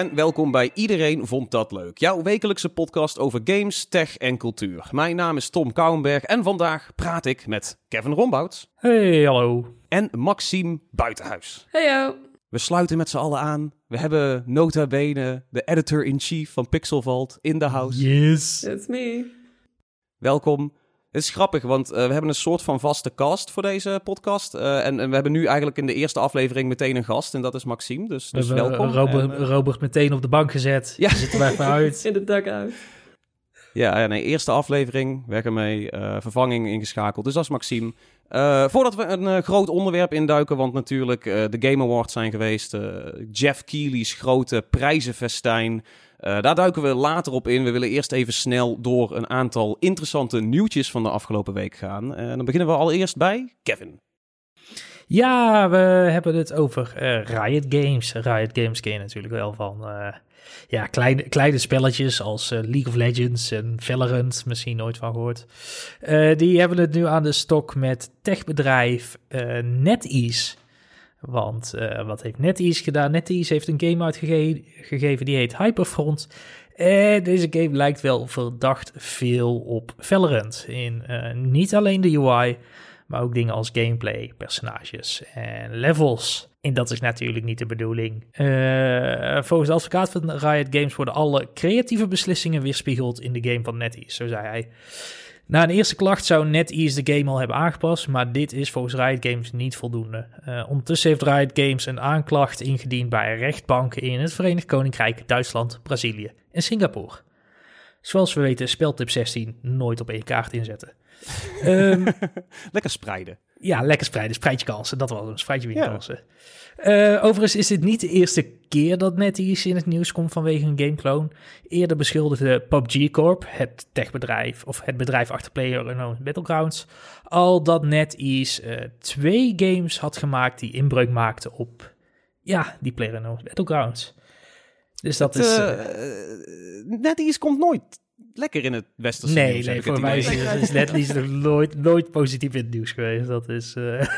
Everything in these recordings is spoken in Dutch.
en welkom bij Iedereen Vond Dat Leuk. Jouw wekelijkse podcast over games, tech en cultuur. Mijn naam is Tom Kouwenberg en vandaag praat ik met Kevin Rombouts. Hey, hallo. En Maxime Buitenhuis. Heyo. We sluiten met z'n allen aan. We hebben nota bene de editor-in-chief van Pixel Vault in de house. Yes. It's me. Welkom. Het is grappig, want uh, we hebben een soort van vaste cast voor deze podcast. Uh, en, en, we hebben nu eigenlijk in de eerste aflevering meteen een gast. En dat is Maxime, dus, dus welkom. Robert, en, uh, Robert meteen op de bank gezet. Ja. Zitten wij even uit. in de dak uit. Ja, nee, eerste aflevering. Weg ermee. vervanging ingeschakeld. Dus dat is Maxime. voordat we een groot onderwerp induiken, want natuurlijk de Game Awards zijn geweest. Jeff Keighley's grote prijzenfestijn. Uh, daar duiken we later op in. We willen eerst even snel door een aantal interessante nieuwtjes van de afgelopen week gaan. En uh, dan beginnen we allereerst bij Kevin. Ja, we hebben het over uh, Riot Games. Riot Games ken je natuurlijk wel van ja, kleine, kleine spelletjes als League of Legends en Valorant, misschien nooit van gehoord. die hebben het nu aan de stok met techbedrijf NetEase. Want uh, wat heeft NetEase gedaan? NetEase heeft een game uitgegeven die heet Hyperfront. En deze game lijkt wel verdacht veel op Valorant. In uh, niet alleen de UI, maar ook dingen als gameplay, personages en levels. En dat is natuurlijk niet de bedoeling. Volgens de advocaat van Riot Games worden alle creatieve beslissingen weerspiegeld in de game van NetEase, zo zei hij. Na een eerste klacht zou NetEase de game al hebben aangepast, maar dit is volgens Riot Games niet voldoende. Uh, ondertussen heeft Riot Games een aanklacht ingediend bij rechtbanken in het Verenigd Koninkrijk, Duitsland, Brazilië en Singapore. Zoals we weten, speltip 16 nooit op één kaart inzetten. um, lekker spreiden. Ja, lekker spreiden. Spreid je kansen. Dat was een spreid je kansen. Uh, overigens is dit niet de eerste keer dat NetEase in het nieuws komt vanwege een gameclone. Eerder beschuldigde PUBG Corp, het techbedrijf, of het bedrijf achter PlayerUnknown's Battlegrounds, al dat NetEase uh, twee games had gemaakt die inbreuk maakten op, ja, die PlayerUnknown's Battlegrounds. Dus dat is... Uh, NetEase komt nooit lekker in het westerse nee, nieuws. Nee, voor mij is, is nog nooit, nooit positief in het nieuws geweest. Dat is... Uh...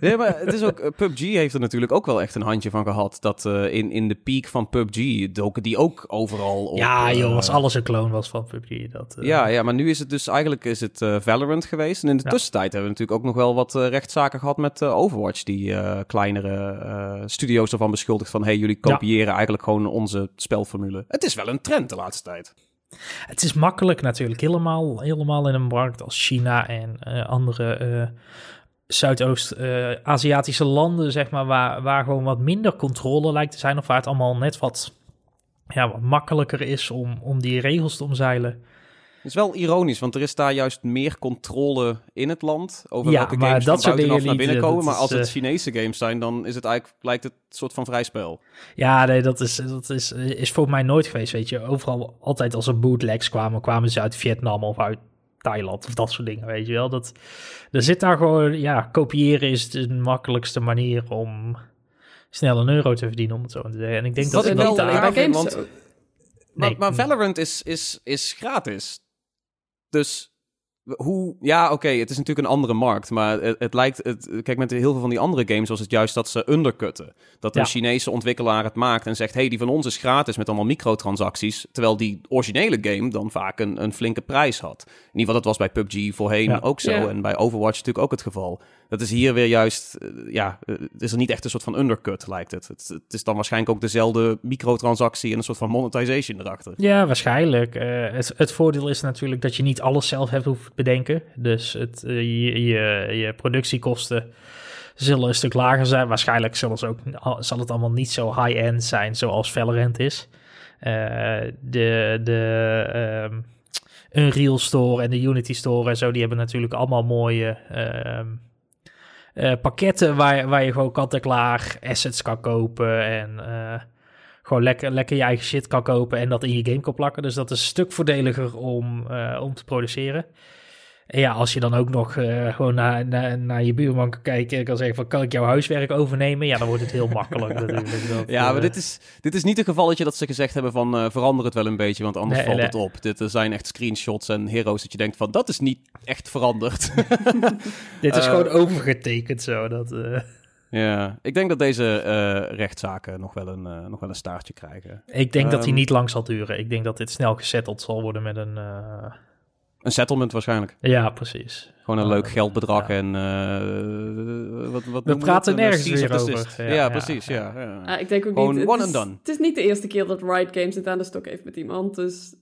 Nee, maar het is ook... PUBG heeft er natuurlijk ook wel echt een handje van gehad. Dat uh, in, in de piek van PUBG doken die ook overal op... Ja, joh, als alles een clone was van PUBG. Dat, uh... ja, ja, maar nu is het dus... Eigenlijk is het Valorant geweest. En in de ja. tussentijd hebben we natuurlijk ook nog wel wat rechtszaken gehad met Overwatch. Die kleinere studio's ervan beschuldigd van... Hey, jullie kopiëren ja. eigenlijk gewoon onze spelformule. Het is wel een trend de laatste tijd. Het is makkelijk natuurlijk, helemaal, helemaal in een markt als China en uh, andere uh, Zuidoost-Aziatische uh, landen, zeg maar, waar, waar gewoon wat minder controle lijkt te zijn, of waar het allemaal net wat, ja, makkelijker is om, om die regels te omzeilen. Het is wel ironisch, want er is daar juist meer controle in het land over ja, welke maar games dat van buitenaf naar binnen komen. Niet, maar als is, het Chinese games zijn, dan is het eigenlijk, lijkt het een soort van vrij spel. Ja, nee, dat is, dat is, is voor mij nooit geweest, weet je. Overal, altijd als er bootlegs kwamen, kwamen ze uit Vietnam of uit Thailand of dat soort dingen, weet je wel. Dat, er zit daar gewoon, ja, kopiëren is de makkelijkste manier om snel een euro te verdienen, om het zo te zeggen. En ik denk dat, dat het niet alleen bij games... Want, nee, maar, maar Valorant is, is, is gratis. Dus hoe, ja, oké, okay, het is natuurlijk een andere markt, maar het, het lijkt, het, kijk, met heel veel van die andere games was het juist dat ze undercutten. Dat een Ja. Chinese ontwikkelaar het maakt en zegt, hey, die van ons is gratis met allemaal microtransacties, terwijl die originele game dan vaak een, een flinke prijs had. In ieder geval, dat was bij PUBG voorheen Ja. ook zo Ja. en bij Overwatch natuurlijk ook het geval. Dat is hier weer juist, eh, ja, eh, het is er niet echt een soort van undercut, lijkt het. Het, is dan waarschijnlijk ook dezelfde microtransactie en een soort van monetization erachter. Ja, waarschijnlijk. Eh, het, het voordeel is natuurlijk dat je niet alles zelf hebt hoeven bedenken. Dus het, je, je, je productiekosten zullen een stuk lager zijn. Waarschijnlijk zullen ook, zal het allemaal niet zo high-end zijn zoals Valorant is. Eh, de de ehm, Unreal Store en de Unity Store en zo, die hebben natuurlijk allemaal mooie ehm, eh, pakketten waar, waar je gewoon kant-en-klaar assets kan kopen en... eh, gewoon lekker, lekker je eigen shit kan kopen en dat in je game kan plakken. Dus dat is een stuk voordeliger om, eh, om te produceren. En ja, als je dan ook nog eh, gewoon naar, naar, naar je buurman kan kijken en kan zeggen van kan ik jouw huiswerk overnemen? Ja, dan wordt het heel makkelijk. Dat, Ja, maar eh, dit is, dit is niet een gevalletje dat ze gezegd hebben van eh, verander het wel een beetje, want anders Nee, valt nee. het op. Dit er zijn echt screenshots en heroes dat je denkt van dat is niet echt veranderd. Dit is gewoon overgetekend zo. Dat, Ja, ik denk dat deze rechtszaken nog wel, een, nog wel een staartje krijgen. Ik denk dat die Ehm. niet lang zal duren. Ik denk dat dit snel gesetteld zal worden met een... Een settlement waarschijnlijk. Ja, precies. Gewoon een leuk geldbedrag ja. en... eh, wat, wat We praten het? Nergens weer over. Ja, Ja, ja, precies. ja. Ja, ja. Ah, ik denk ook Gewoon niet... one het, and is, done. het is niet de eerste keer dat Riot Games het aan de stok heeft met iemand, dus...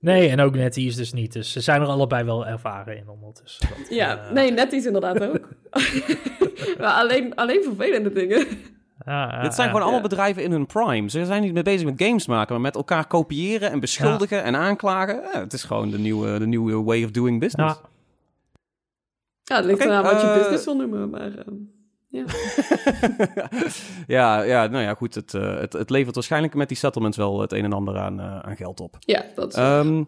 Nee, en ook NetEase dus niet. Dus ze zijn er allebei wel ervaren in ondertussen. Dat, Ja, eh, nee, NetEase inderdaad ook. maar alleen, alleen vervelende dingen. Ja, Dit zijn ja. gewoon allemaal bedrijven in hun prime. Ze zijn niet mee bezig met games maken, maar met elkaar kopiëren en beschuldigen en aanklagen. Ja, het is gewoon de nieuwe, de nieuwe way of doing business. Ja. Ja, het ligt Oké, eraan wat je eh, business wil noemen, maar... ehm, ja. ja, ja, nou ja, goed. Het, eh, het, het levert waarschijnlijk met die settlements wel het een en ander aan, eh, aan geld op. ja, dat is... Ehm,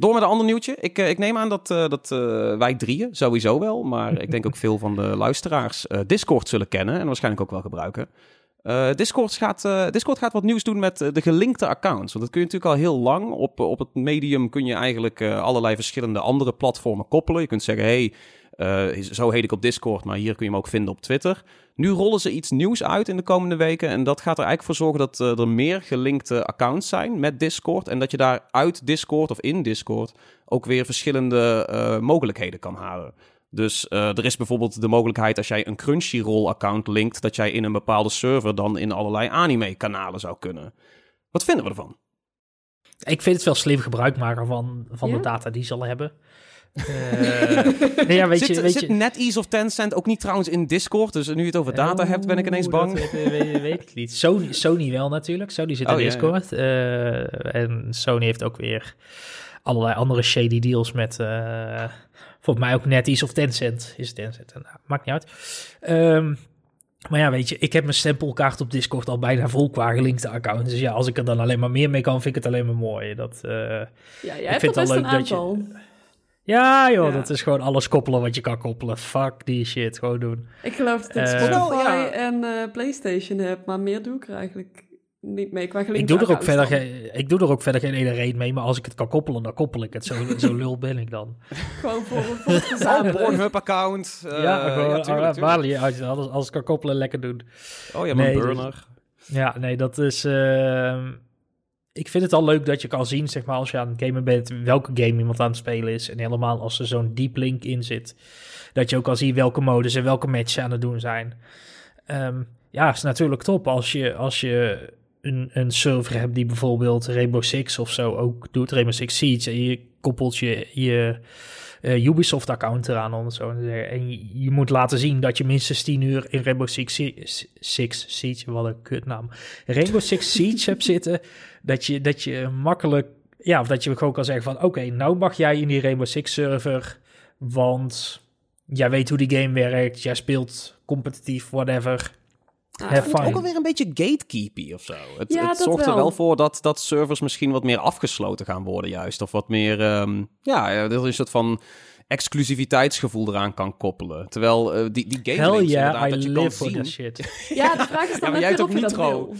door met een ander nieuwtje. Ik, eh, ik neem aan dat, eh, dat eh, wij drieën sowieso wel, maar ik denk ook veel van de luisteraars Discord zullen kennen en waarschijnlijk ook wel gebruiken. Discord, gaat, Discord gaat wat nieuws doen met de gelinkte accounts. Want dat kun je natuurlijk al heel lang. Op, op het medium kun je eigenlijk allerlei verschillende andere platformen koppelen. Je kunt zeggen, hey, eh, zo heet ik op Discord, maar hier kun je hem ook vinden op Twitter. Nu rollen ze iets nieuws uit in de komende weken. En dat gaat er eigenlijk voor zorgen dat eh, er meer gelinkte accounts zijn met Discord. En dat je daar uit Discord of in Discord ook weer verschillende eh, mogelijkheden kan halen. Dus eh, er is bijvoorbeeld de mogelijkheid als jij een Crunchyroll-account linkt, dat jij in een bepaalde server dan in allerlei anime-kanalen zou kunnen. Wat vinden we ervan? Ik vind het wel slim gebruik maken van, van Ja? de data die ze al hebben. Eh, nee, ja, weet zit, je, weet zit je, NetEase of Tencent ook niet trouwens in Discord? Dus nu je het over data hebt, ben ik ineens bang. Dat weet, weet- weet ik niet. Sony, Sony wel natuurlijk. Sony zit Oh, in ja, ja. Discord. Eh, en Sony heeft ook weer allerlei andere shady deals met... eh volgens mij ook NetEase of Tencent. Is het Tencent? Nou, maakt niet uit. Ehm, maar ja, weet je, ik heb mijn stempelkaart op Discord al bijna vol qua gelinkte accounts. Dus ja, als ik er dan alleen maar meer mee kan, vind ik het alleen maar mooi. Dat, eh, ja, jij hebt vind het best een leuk dat je- aantal. Ja joh, Ja. dat is gewoon alles koppelen wat je kan koppelen. Fuck die shit, gewoon doen. Ik geloof dat ik Eh, Spotify Wel, ja. en eh, PlayStation heb, maar meer doe ik er eigenlijk niet mee. Qua Ik doe, er ook verder geen, ik doe er ook verder geen ene reet mee, maar als ik het kan koppelen, dan koppel ik het. Zo, zo lul ben ik dan. Gewoon voor, voor het Oh. Pornhub-account. eh, ja, gewoon, tuurlijk, ah, tuurlijk. waar je uit, alles, alles kan koppelen, lekker doen. Oh, ja, Nee, mijn dus- burner. Ja, nee, dat is... ik vind het al leuk dat je kan zien, zeg maar, als je aan het gamen bent, welke game iemand aan het spelen is. En helemaal als er zo'n deep link in zit, dat je ook kan zien welke modus en welke matches aan het doen zijn. Ehm, ja, is natuurlijk top als je, als je een, een server hebt die bijvoorbeeld Rainbow Six of zo ook doet, Rainbow Six Siege, en je koppelt je, je eh, Ubisoft-account eraan, om zo. En je, moet laten zien dat je minstens 10 uur in Rainbow Six Siege, wat een kutnaam, Rainbow Six Siege hebt zitten, dat je, dat je makkelijk, ja, of dat je gewoon kan zeggen van, oké, nou mag jij in die Rainbow Six server, want jij weet hoe die game werkt, jij speelt competitief, whatever. Ah, Het voelt fun. ook alweer een beetje gatekeepy of zo. Het, Ja, het dat zorgt er wel. wel voor dat, dat servers misschien wat meer afgesloten gaan worden juist. Of wat meer, ehm, ja, er is een soort van exclusiviteitsgevoel eraan kan koppelen. Terwijl eh, die, die game links yeah, inderdaad, I dat je live kan for zien. that shit. Ja, de vraag is Ja, dan maar jij hebt ook dat Nitro.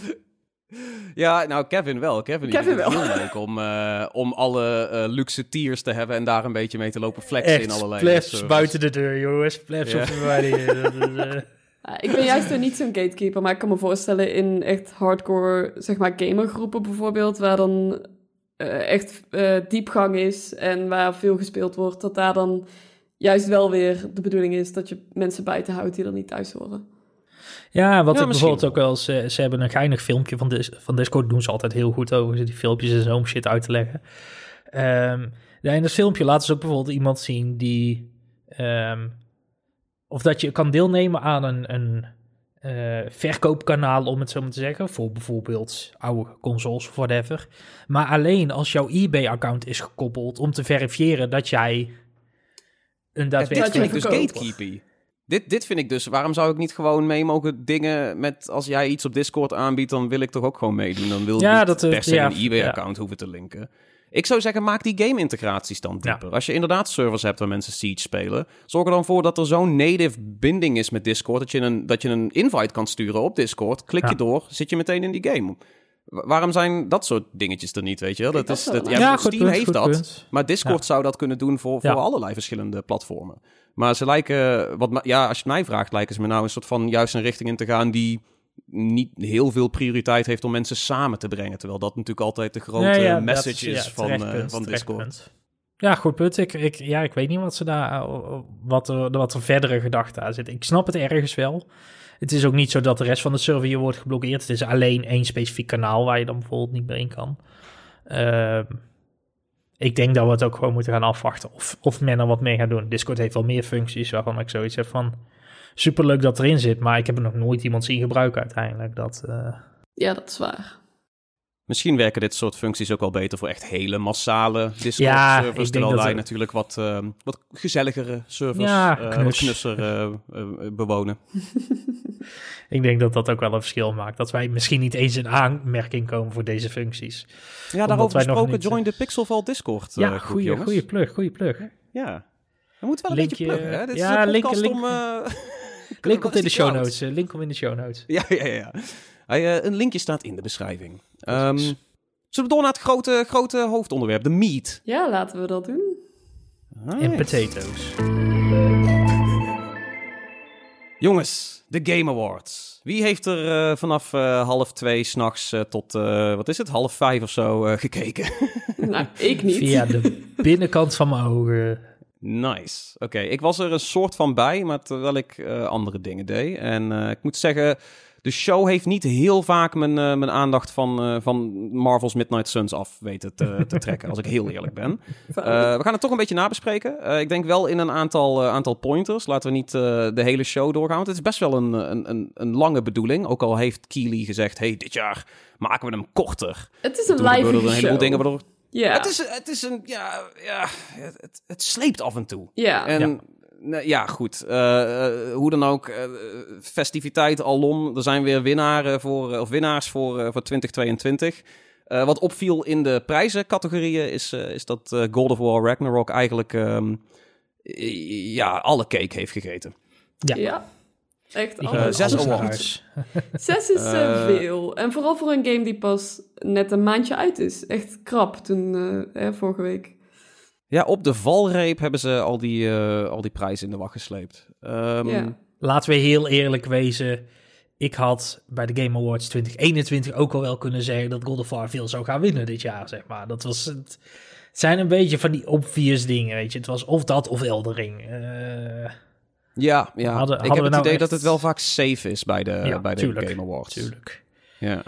Ja, nou, Kevin wel. Kevin, die Kevin vindt het wel. heel leuk om, eh, om alle eh, luxe tiers te hebben en daar een beetje mee te lopen flexen in Echt, allerlei servers. buiten de deur, jongens. Plebs Ja. op de Ah, ik ben juist weer niet zo'n gatekeeper, maar ik kan me voorstellen in echt hardcore, zeg maar, gamergroepen bijvoorbeeld, waar dan eh, echt eh, diepgang is en waar veel gespeeld wordt, dat daar dan juist wel weer de bedoeling is dat je mensen buiten houdt die er niet thuis horen. Ja, wat Ja, ik bijvoorbeeld ook wel eh, ze hebben een geinig filmpje van, Dis van Discord. doen ze altijd heel goed over die filmpjes en zo'n shit uit te leggen. Ehm, ja, in dat filmpje laten ze ook bijvoorbeeld iemand zien die... ehm, of dat je kan deelnemen aan een, een eh, verkoopkanaal, om het zo maar te zeggen. Voor bijvoorbeeld oude consoles of whatever. Maar alleen als jouw eBay-account is gekoppeld om te verifiëren dat jij een Ja, daadwerkelijk... ik dus. Dit, dit vind ik dus, waarom zou ik niet gewoon mee mogen dingen met, als jij iets op Discord aanbiedt, dan wil ik toch ook gewoon meedoen. Dan wil ik Ja, niet dat, eh, per se ja, een eBay-account hoeven te linken. Ik zou zeggen, maak die game-integraties dan Ja. dieper. Als je inderdaad servers hebt waar mensen Siege spelen, zorg er dan voor dat er zo'n native binding is met Discord, dat je een, dat je een invite kan sturen op Discord. Klik je door, zit je meteen in die game. Wa- Waarom zijn dat soort dingetjes er niet, weet je wel? Dat dat is, dat, een ja, Ja, goed Steam punt, heeft dat, punt. maar Discord Ja. zou dat kunnen doen voor, voor Ja. allerlei verschillende platformen. Maar ze lijken, wat, ja, als je het mij vraagt, lijken ze me nou een soort van juist een richting in te gaan die niet heel veel prioriteit heeft om mensen samen te brengen. Terwijl dat natuurlijk altijd de grote ja, message is ja, van, eh, van Discord. Ja, goed punt. Ik, ik, ja, ik weet niet wat, ze daar, eh, wat, er, wat er verdere gedachten aan zit. Ik snap het ergens wel. Het is ook niet zo dat de rest van de server hier wordt geblokkeerd. Het is alleen één specifiek kanaal waar je dan bijvoorbeeld niet meer in kan. Ehm, ik denk dat we het ook gewoon moeten gaan afwachten of, of men er wat mee gaat doen. Discord heeft wel meer functies waarvan ik zoiets heb van... Superleuk dat erin zit, maar ik heb er nog nooit iemand zien gebruiken uiteindelijk. Dat, eh, Ja, dat is waar. Misschien werken dit soort functies ook wel beter voor echt hele massale Ja, ik Discord-servers. denk terwijl dat wij er- natuurlijk wat, eh, wat gezelligere servers, Ja, eh, wat knusser eh, bewonen. ik denk dat dat ook wel een verschil maakt. Dat wij misschien niet eens in aanmerking komen voor deze functies. Ja, daarover wij nog gesproken, niet, join de Pixelval Discord Ja, eh, goede, goede plug, goede plug. Ja. We moeten wel een Linkje, beetje pluggen, hè? Dit ja, is een link- podcast link- om... Link komt in de show notes. eh, Link komt in de show notes. Ja, ja, ja. ja. Hij, eh, een linkje staat in de beschrijving. Ehm, Precies. zullen we door naar het grote, grote hoofdonderwerp, de meat? Ja, laten we dat doen. En potatoes. Jongens, de Game Awards. Wie heeft er eh, vanaf eh, half twee s'nachts uh, tot, uh, wat is het, half vijf of zo uh, gekeken? nou, ik niet. Via de binnenkant van mijn ogen. Nice. Oké, okay, ik was er een soort van bij, maar terwijl ik uh, andere dingen deed. En uh, ik moet zeggen, de show heeft niet heel vaak mijn, uh, mijn aandacht van, van Marvel's Midnight Suns af weten te, te trekken, als ik heel eerlijk ben. We gaan het toch een beetje nabespreken. ik denk wel in een aantal, aantal pointers. Laten we niet de hele show doorgaan, want het is best wel een, een, een, lange bedoeling. Ook al heeft Keely gezegd, hey, dit jaar maken we hem korter. Het is een live er een show. heleboel dingen waardoor... Ja. Het, is, het is een, ja, ja het, het sleept af en toe. Ja. En Ja. nou, ja, goed. Uh, uh, hoe dan ook, uh, festiviteit alom. Er zijn weer winnaren voor, of winnaars voor, voor 2022. wat opviel in de prijzencategorieën is, is dat God of War Ragnarok eigenlijk um, ja, alle cake heeft gegeten. Ja. ja. Echt alles. zes awards. Zes is uh, veel. En vooral voor een game die pas net een maandje uit is. Echt krap toen, uh, hè, vorige week. Ja, op de valreep hebben ze al die, uh, al die prijzen in de wacht gesleept. Um, ja. Laten we heel eerlijk wezen. Ik had bij de Game Awards 2021 ook al wel kunnen zeggen dat God of War veel zou gaan winnen dit jaar, zeg maar. Dat was het. Het zijn een beetje van die obvious dingen, weet je. Het was of dat of Eldering. Ja, ja. Hadden, ik hadden heb het nou idee echt... dat het wel vaak safe is bij de, ja, bij de tuurlijk, Game Awards. Tuurlijk. Ja.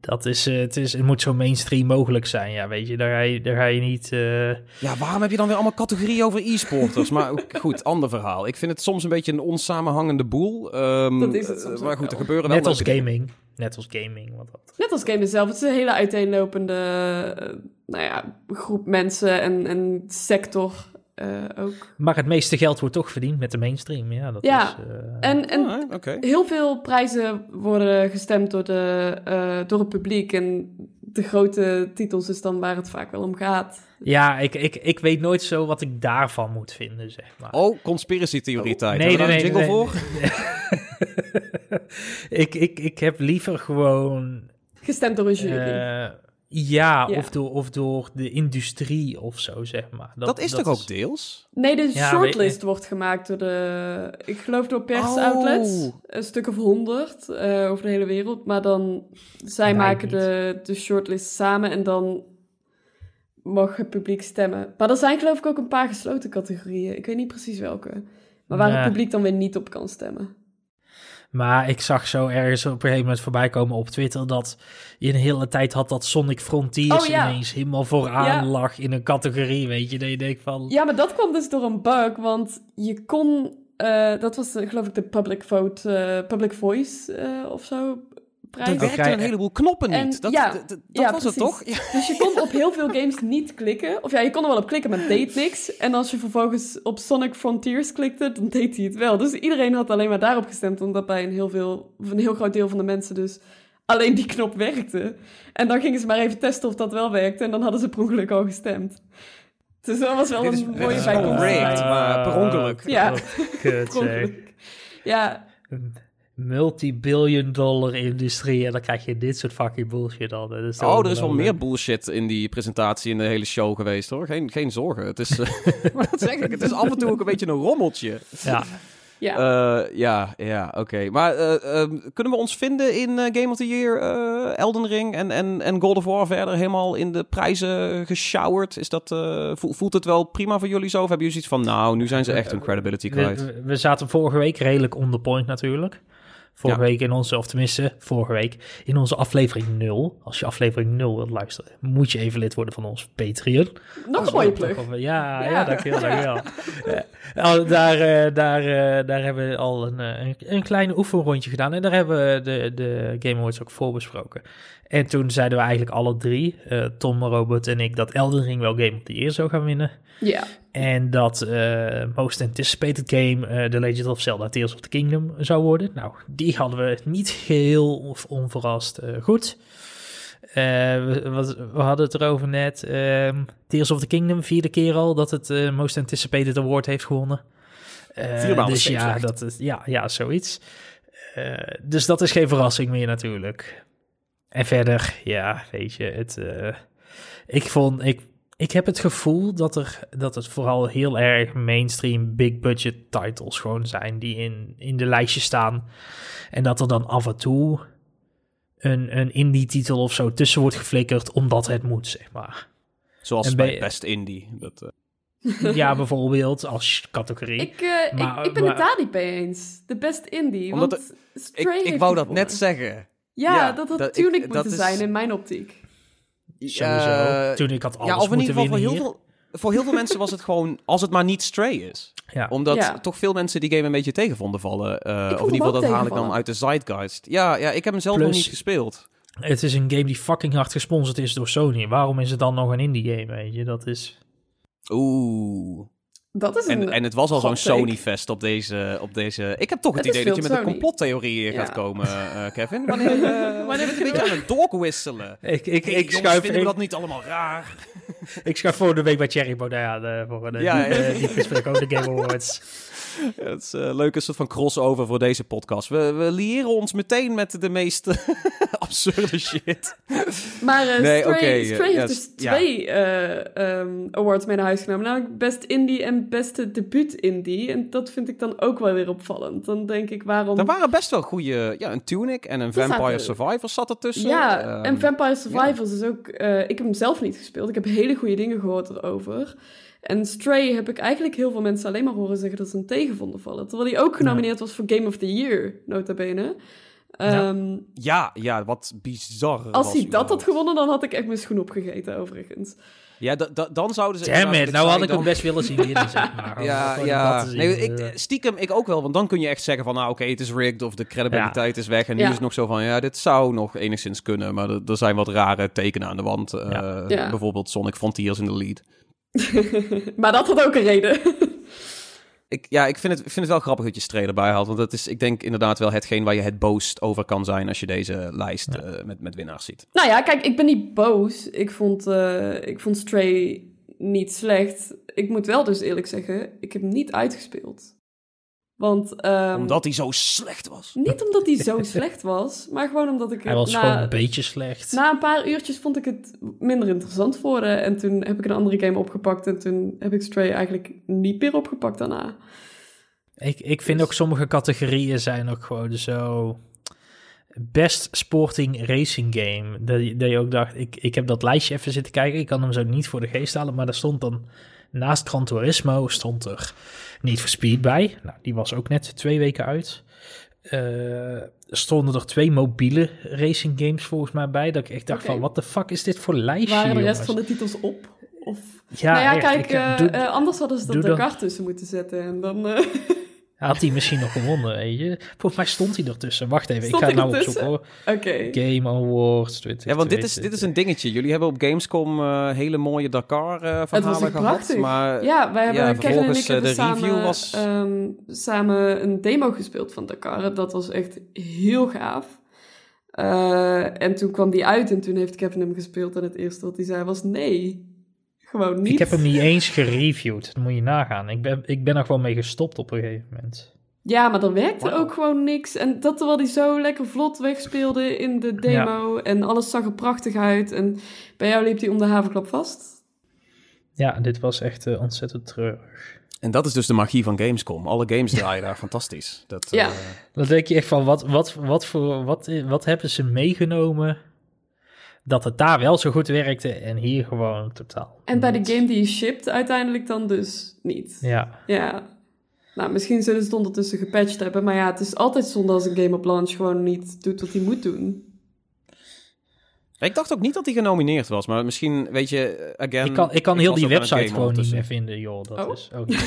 Dat is, uh, het, is, het moet zo mainstream mogelijk zijn, ja, weet je. Daar ga je, daar ga je niet... Uh... Ja, waarom heb je dan weer allemaal categorieën over e-sporters? maar goed, ander verhaal. Ik vind het soms een beetje een onsamenhangende boel. Um, dat is het soms Maar goed, er gebeuren wel Net als gaming. Net als gaming. Wat dat. Net als gaming zelf. Het is een hele uiteenlopende uh, nou ja, groep mensen en, en sector uh, ook. Maar het meeste geld wordt toch verdiend met de mainstream. Ja, dat ja. is... Uh... En, en Ah, okay. heel veel prijzen worden gestemd door, de, uh, door het publiek. En de grote titels is dan waar het vaak wel om gaat. Ja, ik, ik, ik weet nooit zo wat ik daarvan moet vinden, zeg maar. Oh, conspiracy theorie tijd. Oh, nee, nee, nee, een jingle nee, voor? ik, ik, ik heb liever gewoon... Gestemd door een jury. Ja, ja, Of, door, of door de industrie of zo, zeg maar. Dat, dat is dat toch is... ook deels? Nee, de ja, shortlist wordt gemaakt door de... Ik geloof door persoutlets. Oh. Een stuk of honderd uh, over de hele wereld. Maar dan... Zij nee, maken de, de shortlist samen en dan mag het publiek stemmen. Maar er zijn geloof ik ook een paar gesloten categorieën. Ik weet niet precies welke. Maar waar nee. het publiek dan weer niet op kan stemmen. Maar ik zag zo ergens op een gegeven moment voorbij komen op Twitter dat je een hele tijd had dat Sonic Frontiers oh, ja. ineens helemaal vooraan ja. lag in een categorie, weet je. Dat je denkt van... Ja, maar dat kwam dus door een bug, want je kon... Uh, dat was geloof ik de public vote, uh, public voice uh, of zo. Prijs. Er werkten een heleboel knoppen niet. En, dat ja, dat, dat ja, was precies. het toch? Ja. Dus je kon op heel veel games niet klikken. Of ja, je kon er wel op klikken, maar het deed niks. En als je vervolgens op Sonic Frontiers klikte, dan deed hij het wel. Dus iedereen had alleen maar daarop gestemd, omdat bij een heel, veel, een heel groot deel van de mensen dus alleen die knop werkte. En dan gingen ze maar even testen of dat wel werkte. En dan hadden ze per ongeluk al gestemd. Dus dat was wel dit is, een mooie is bijkomstigheid. maar per ongeluk. Ja, Kut, per ongeluk. Ja. Multi-billion dollar industrie en dan krijg je dit soort fucking bullshit al. Dat is toch Oh, er is wel meer bullshit in die presentatie in de hele show geweest hoor. Geen, geen zorgen. Het is, eh, maar dat zeg ik, het is af en toe ook een beetje een rommeltje. Ja, Ja. Eh, ja, ja, oké. Maar eh, ehm, kunnen we ons vinden in Game of the Year, eh, Elden Ring en, en, en God of War verder helemaal in de prijzen geshowerd? Is dat, eh, vo- voelt het wel prima voor jullie zo? Of hebben jullie zoiets van, nou, nu zijn ze echt hun credibility kwijt? we, we zaten vorige week redelijk on the point natuurlijk. Vorige Ja. week in onze, of tenminste, vorige week in onze aflevering 0. Als je aflevering 0 wilt luisteren, moet je even lid worden van ons Patreon. Nog een mooie plug. Ja, ja, Ja. dankjewel, dankjewel. Ja, al- daar, eh, daar, eh, daar hebben we al een, eh, een, een kleine oefenrondje gedaan. En daar hebben we de, de Game Awards ook voor besproken. En toen zeiden we eigenlijk alle drie, eh, Tom, Robert en ik, dat Elden Ring wel Game of the Year zou gaan winnen. Ja. En dat eh Most Anticipated Game eh The Legend of Zelda Tears of the Kingdom zou worden. Nou, die hadden we niet geheel of onverrast goed. Eh, we, we hadden het erover net. ehm, Tears of the Kingdom, vierde keer al dat het eh, Most Anticipated Award heeft gewonnen. Eh, Vier maanden dus ja, echt. dat is, ja, ja, zoiets. Eh, dus dat is geen verrassing meer natuurlijk. En verder, ja, weet je, het, eh, ik vond, ik, ik heb het gevoel dat, er, dat het vooral heel erg mainstream big budget titles gewoon zijn die in, in de lijstje staan. En dat er dan af en toe een, een indie titel of zo tussen wordt geflikkerd omdat het moet, zeg maar. Zoals bij Best Indie. Dat, eh, Ja, bijvoorbeeld als categorie. Ik, eh, Maar- ik, ik ben maar- het daar niet mee eens. De best indie. Omdat want ik, ik wou dat net zeggen. Ja, Ja, dat had dat- ik- Tunic dat moeten is- zijn in mijn optiek. Sowieso. Eh, Toen ik had alles ja, of in moeten ieder geval voor heel, veel, voor heel veel mensen was het gewoon als het maar niet Stray is. Ja. Omdat Ja. toch veel mensen die game een beetje tegen vonden vallen. eh, of in ieder geval dat haal ik dan uit de zeitgeist. Ja, ja ik heb hem zelf nog niet gespeeld. Het is een game die fucking hard gesponsord is door Sony. Waarom is het dan nog een indie game, weet je? Dat is... Oeh. Dat is een... En, en het was al zo'n. Sony-fest op deze, op deze... Ik heb toch het, idee dat je met een complottheorie Ja. gaat komen, eh, Kevin. Wanneer, eh, wanneer je een beetje aan het doorwisselen? Ik, ik, Hey, ik, schuif, vinden we ik, dat niet allemaal raar? ik schuif volgende week bij Cherry Baudet aan eh, voor een Ja, ja, ja. die, de Game Awards. Ja, het is een leuke soort van crossover voor deze podcast. We, we liëren ons meteen met de meest absurde shit. Maar eh, Nee, Stray, heeft dus twee eh, ehm, awards mee naar huis genomen. Namelijk Best Indie en Beste Debuut Indie. En dat vind ik dan ook wel weer opvallend. Dan denk ik, waarom... Er waren best wel goede... Ja, een Tunic en een Vampire Survivors zat ertussen. Ja, Ehm, en Vampire Survivors is ook... eh, ik heb hem zelf niet gespeeld. Ik heb hele goede dingen gehoord erover. En Stray heb ik eigenlijk heel veel mensen alleen maar horen zeggen dat ze hem tegen vonden vallen. Terwijl hij ook genomineerd was voor Game of the Year, nota bene. Ja. Ehm, Ja, ja, wat bizar. Als was hij dat had gewonnen, dan had ik echt mijn schoen opgegeten, overigens. Ja, da- da- dan zouden ze... Damn it, nou had ik hem best willen zien winnen, zeg maar. Ja, ja. Nee, ik, Eh, stiekem ik ook wel, want dan kun je echt zeggen van, nou oké, het is rigged of de credibiliteit is weg. En nu is het nog zo van, ja, dit zou nog enigszins kunnen, maar er, zijn wat rare tekenen aan de wand. Eh. Bijvoorbeeld Sonic Frontiers in de lead. maar dat had ook een reden. Ik, ja, ik vind, het, ik vind het wel grappig dat je Stray erbij haalt, want dat is, ik denk inderdaad wel hetgeen waar je het boost over kan zijn als je deze lijst eh, met, met winnaars ziet. nou ja, kijk, ik ben niet boos. Ik vond, eh, ik vond Stray niet slecht. Ik moet wel dus eerlijk zeggen, ik heb niet uitgespeeld. Want, ehm, Omdat hij zo slecht was. niet omdat hij zo slecht was, maar gewoon omdat ik hij was na, gewoon een beetje slecht. na een paar uurtjes vond ik het minder interessant worden. En toen heb ik een andere game opgepakt en toen heb ik Stray eigenlijk niet meer opgepakt daarna. Ik, ik vind Dus- ook sommige categorieën zijn ook gewoon zo... Best Sporting Racing Game. Dat, je- dat je ook dacht, ik, ik heb dat lijstje even zitten kijken. Ik kan hem zo niet voor de geest halen. Maar daar stond dan, naast Gran Turismo, stond er niet voor Speed bij. Nou, die was ook net twee weken uit. Eh, er stonden er twee mobiele racing games volgens mij bij. Dat ik echt dacht van, wat de fuck is dit voor lijstje, Waren de rest jongens? van de titels op? Of... Ja, nou ja, echt. kijk, Ik, eh, eh, doe- anders hadden ze dat elkaar tussen moeten zetten. En dan eh, Had hij misschien nog gewonnen, weet je? Volgens mij stond hij ertussen. Wacht even, Stond ik ga het nou ertussen? opzoeken hoor. Oké. Game Awards 20. Ja, want dit is, dit is een dingetje. Jullie hebben op Gamescom eh, hele mooie Dakar eh Het was verhalen gehad. prachtig. Maar Ja, wij hebben, ja, Kevin en vervolgens, ik hebben eh, de samen, review was- ehm, samen een demo gespeeld van Dakar. Dat was echt heel gaaf. Eh, en toen kwam die uit en toen heeft Kevin hem gespeeld. En het eerste wat hij zei was nee. Gewoon niet. Ik heb hem niet eens gereviewd. Dat moet je nagaan. Ik ben, ik ben er gewoon mee gestopt op een gegeven moment. Ja, maar er werkte ook gewoon niks. En dat terwijl hij zo lekker vlot wegspeelde in de demo. En alles zag er prachtig uit. En bij jou liep hij om de havenklap vast. Ja, dit was echt eh, ontzettend treurig. En dat is dus de magie van Gamescom. Alle games draaien daar fantastisch. Dat, Ja. eh, Dan denk je echt van, wat, wat, wat, voor, wat, wat hebben ze meegenomen dat het daar wel zo goed werkte en hier gewoon totaal En bij de game die je shipped uiteindelijk dan dus niet. Ja, Ja. Nou, misschien zullen ze het ondertussen gepatcht hebben. Maar ja, het is altijd zonde als een game op launch gewoon niet doet wat hij moet doen. ik dacht ook niet dat hij genomineerd was, maar misschien, weet je, eh, again... ik kan, ik kan heel die website gewoon niet meer vinden, joh. Dat Oh. is ook niet.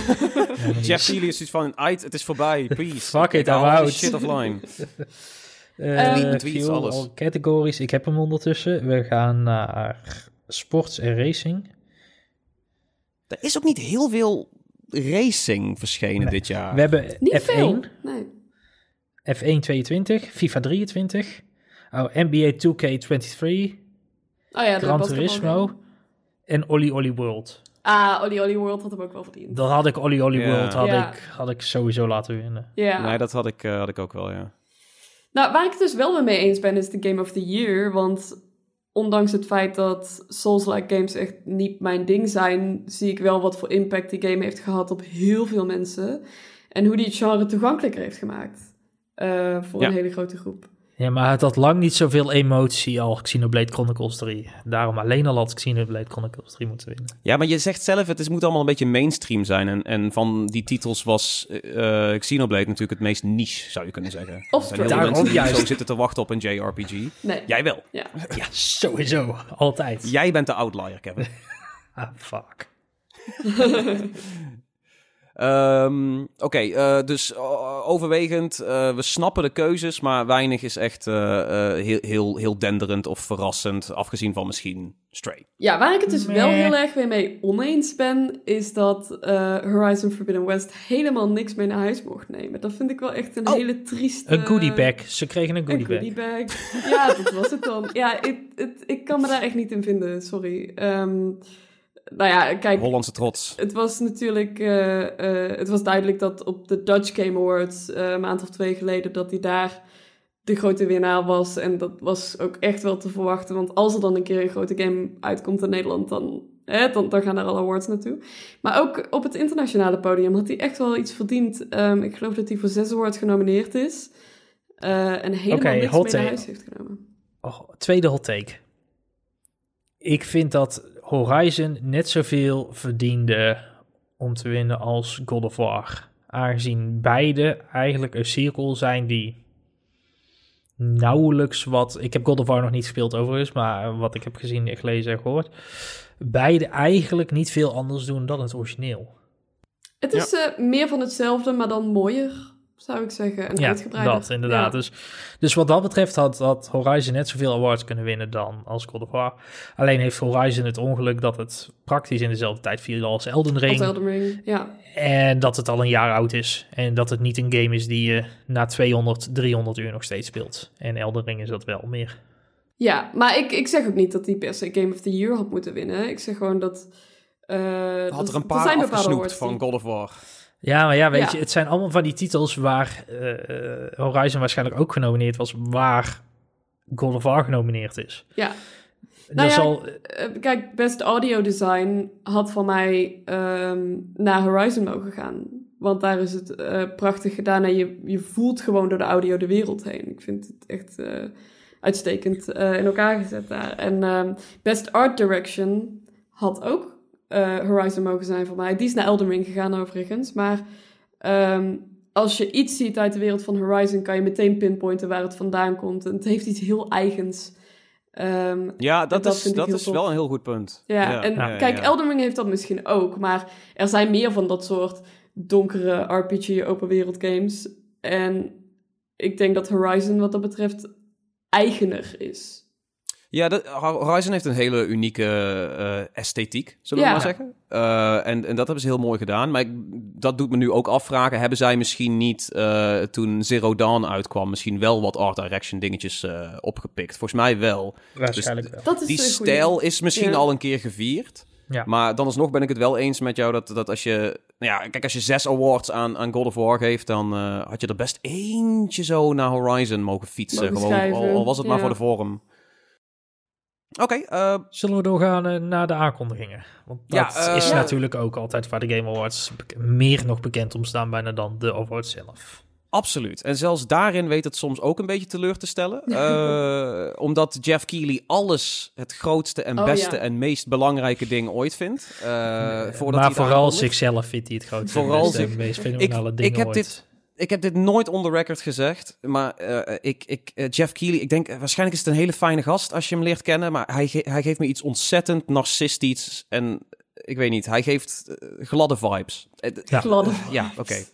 Jeff Keighley is iets van, "Ait, het is voorbij, please. Fuck it, I'm out. shit offline. Eh, tweets, view alles. all categories, ik heb hem ondertussen. We gaan naar sports en racing. Er is ook niet heel veel racing verschenen Nee. dit jaar. We hebben Niet F1, veel. Nee. F1 22, FIFA 23, oh, NBA 2K23, Oh ja, Gran Turismo en Olly Olly World. Ah, Olly Olly World had hem ook wel verdiend. Dat had ik Olly Olly Ja. World had, Ja. ik, had ik sowieso laten winnen. Ja. Nee, dat had ik, eh, had ik ook wel, ja. Nou, waar ik het dus wel mee eens ben, is de Game of the Year. Want ondanks het feit dat Souls-like games echt niet mijn ding zijn, zie ik wel wat voor impact die game heeft gehad op heel veel mensen. En hoe die het genre toegankelijker heeft gemaakt. eh, voor Ja. een hele grote groep. Ja, maar het had lang niet zoveel emotie al Xenoblade Chronicles 3. Daarom alleen al had Xenoblade Chronicles 3 moeten winnen. Ja, maar je zegt zelf, het is, moet allemaal een beetje mainstream zijn. En, en van die titels was eh Xenoblade natuurlijk het meest niche, zou je kunnen zeggen. Er zijn heel Daarom mensen die juist. zo zitten te wachten op een JRPG. Nee. Jij wel. Ja. Ja, sowieso. Altijd. Jij bent de outlier, Kevin. Ah, fuck. Ehm, Oké, eh, dus overwegend, eh, we snappen de keuzes, maar weinig is echt eh, eh, heel, heel, heel denderend of verrassend, afgezien van misschien Stray. Ja, waar ik het dus wel heel erg weer mee oneens ben, is dat eh, Horizon Forbidden West helemaal niks mee naar huis mocht nemen. Dat vind ik wel echt een Oh. hele trieste... Een goodie bag. Ze kregen een goodie Een goodie bag. Ja, dat was het dan. Ja, ik, het, ik kan me daar echt niet in vinden, sorry. Ehm, nou ja, kijk, Hollandse trots. het was natuurlijk... eh, eh, het was duidelijk dat op de Dutch Game Awards eh, een maand of twee geleden... dat hij daar de grote winnaar was. En dat was ook echt wel te verwachten. Want als er dan een keer een grote game uitkomt in Nederland... dan, hè, dan, dan gaan daar alle awards naartoe. Maar ook op het internationale podium had hij echt wel iets verdiend. Ehm, ik geloof dat hij voor zes awards genomineerd is. En helemaal Oké, niks mee naar huis heeft genomen. Oh, tweede hot take. Ik vind dat Horizon net zoveel verdiende om te winnen als God of War. Aangezien beide eigenlijk een cirkel zijn die nauwelijks wat... Ik heb God of War nog niet gespeeld overigens, maar wat ik heb gezien, gelezen en gehoord. Beide eigenlijk niet veel anders doen dan het origineel. Het is eh, meer van hetzelfde, maar dan mooier, zou ik zeggen. En Ja, uitgebreider. dat inderdaad. Ja. Dus, dus wat dat betreft had, had Horizon net zoveel awards kunnen winnen dan als God of War. Alleen heeft Horizon het ongeluk dat het praktisch in dezelfde tijd viel als Elden Ring. Als Elden Ring, ja. En dat het al een jaar oud is. En dat het niet een game is die je na 200, 300 uur nog steeds speelt. En Elden Ring is dat wel meer. Ja, maar ik, ik zeg ook niet dat hij per se Game of the Year had moeten winnen. Ik zeg gewoon dat... eh, Had er een paar afgesnoept awards van die- God of War. Ja, maar ja, weet Ja. je, het zijn allemaal van die titels waar eh, eh, Horizon waarschijnlijk ook genomineerd was, waar God of War genomineerd is. Ja. Nou ja, Eh, kijk, Best Audio Design had van mij ehm, naar Horizon mogen gaan. Want daar is het prachtig gedaan en je, je voelt gewoon door de audio de wereld heen. Ik vind het echt uitstekend in elkaar gezet daar. En ehm, Best Art Direction had ook eh, Horizon mogen zijn voor mij. Die is naar Elden Ring gegaan overigens. Maar ehm, als je iets ziet uit de wereld van Horizon... kan je meteen pinpointen waar het vandaan komt. En het heeft iets heel eigens... Ehm, Ja, dat, dat is, dat is tof. wel een heel goed punt. ja, en ja, kijk, ja. Elden Ring heeft dat misschien ook, maar er zijn meer van dat soort donkere RPG open wereld games. En ik denk dat Horizon wat dat betreft eigener is. Ja, de, Horizon heeft een hele unieke eh, esthetiek, zullen Ja. we maar zeggen. Eh, en, en dat hebben ze heel mooi gedaan. Maar ik, dat doet me nu ook afvragen. Hebben zij misschien niet, eh, toen Zero Dawn uitkwam, misschien wel wat art direction dingetjes eh, opgepikt? Volgens mij wel. waarschijnlijk wel. Dat is Die goeie. stijl is misschien Ja. al een keer gevierd. Ja. Maar dan alsnog ben ik het wel eens met jou dat, dat als je nou ja, kijk, als je zes awards aan, aan God of War geeft, dan eh, had je er best eentje zo naar Horizon mogen fietsen. Mogen Gewoon, al, al was het maar voor de vorm. Oké, eh, Zullen we doorgaan eh, naar de aankondigingen? Want Ja, dat eh, is Ja. natuurlijk ook altijd waar de Game Awards meer nog bekend om staan bijna dan de awards zelf. absoluut. En zelfs daarin weet het soms ook een beetje teleur te stellen. Eh, omdat Jeff Keighley alles het grootste en Oh, beste ja. en meest belangrijke ding ooit vindt. Eh, voordat hij maar vooral zichzelf vindt hij het grootste Vooral en beste en zich- meest fenomenale ik dingen heb ooit. dit- ik heb dit nooit on the record gezegd, maar eh, ik, ik, eh, Jeff Keighley, ik denk, waarschijnlijk is het een hele fijne gast als je hem leert kennen, maar hij, ge- hij geeft me iets ontzettend narcistisch en ik weet niet, hij geeft eh, gladde vibes. Ja. Gladde ja, oké.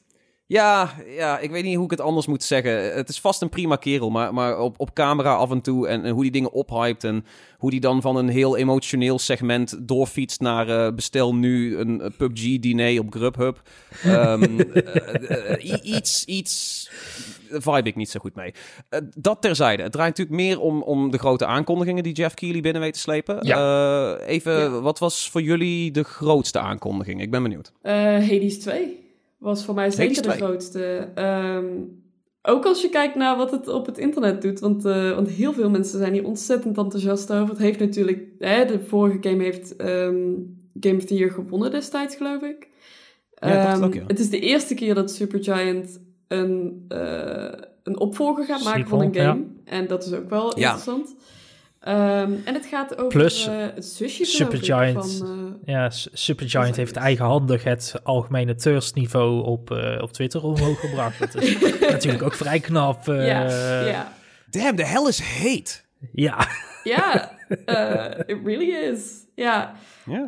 Ja, ja, ik weet niet hoe ik het anders moet zeggen. Het is vast een prima kerel, maar, maar op, op camera af en toe en, en hoe die dingen ophypt en hoe die dan van een heel emotioneel segment doorfietst naar eh, bestel nu een PUBG-diner op Grubhub. I- iets, iets vibe ik niet zo goed mee. Dat terzijde. Het draait natuurlijk meer om, om de grote aankondigingen die Jeff Keighley binnen weet te slepen. Eh, even, Ja. wat was voor jullie de grootste aankondiging? Ik ben benieuwd. Eh, Hades 2 was voor mij zeker de 2. grootste. Ehm, ook als je kijkt naar wat het op het internet doet. Want, eh, want heel veel mensen zijn hier ontzettend enthousiast over. Het heeft natuurlijk... Hè, de vorige game heeft ehm, Game of the Year gewonnen destijds, geloof ik. Ja, ik dacht het Ehm, ook, ja. Het is de eerste keer dat Supergiant een, eh, een opvolger gaat maken van een game. En dat is ook wel Ja. interessant. Ehm, en het gaat over Plus, eh, het zusje Supergiant. van... eh, Ja, Supergiant heeft eigenhandig het algemene thirstniveau op, eh, op Twitter omhoog gebracht. Dat is natuurlijk ook vrij knap. ja, ja. Damn, the hell is hate. ja. Ja, eh, it really is. Ja,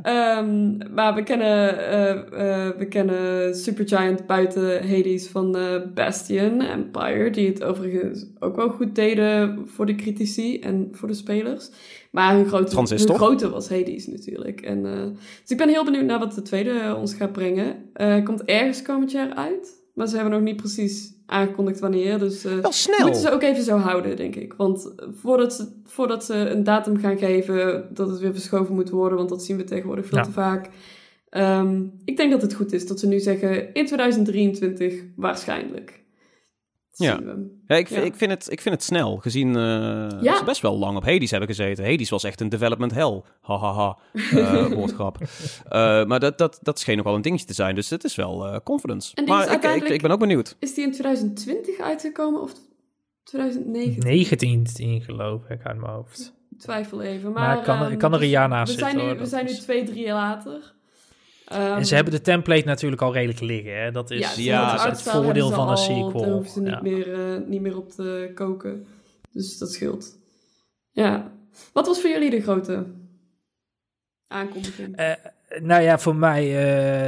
ehm, maar we kennen, eh, eh, we kennen Supergiant buiten Hades van eh, Bastion, Empire, die het overigens ook wel goed deden voor de critici en voor de spelers. Maar hun grote, hun grote was Hades natuurlijk. En, dus ik ben heel benieuwd naar wat de tweede ons gaat brengen. Komt ergens komend jaar uit, maar ze hebben nog niet precies aangekondigd wanneer. Dus eh, Wel snel. Moeten ze ook even zo houden, denk ik. Want voordat ze, voordat ze een datum gaan geven, dat het weer verschoven moet worden, want dat zien we tegenwoordig veel Ja. te vaak. Ehm, ik denk dat het goed is dat ze nu zeggen in 2023 waarschijnlijk. Ja. ik, Ja. ik, vind het, ik vind het snel, gezien eh, Ja. ze best wel lang op Hades hebben gezeten. Hades was echt een development hell. Hahaha, eh woordgrap. Eh, maar dat, dat, dat scheen nog wel een dingetje te zijn, dus het is wel eh, confidence. En maar ik, ik, ben ook benieuwd. Is die in 2020 uitgekomen of 2019? 19 geloof ik uit mijn hoofd. Ik twijfel even. Maar Maar, ik kan er- ehm, ik kan er een jaar naast we zijn zitten, Nu, hoor, we zijn nu twee, drie jaar later. Ehm, en ze hebben de template natuurlijk al redelijk liggen. Hè? Dat is, ja, ja, het dat is het artstyle hebben voordeel van een sequel. Daar hoeven ze niet, Ja. meer, eh, niet meer op te koken. Dus dat scheelt. Ja. Wat was voor jullie de grote aankondiging? Eh, nou ja, voor mij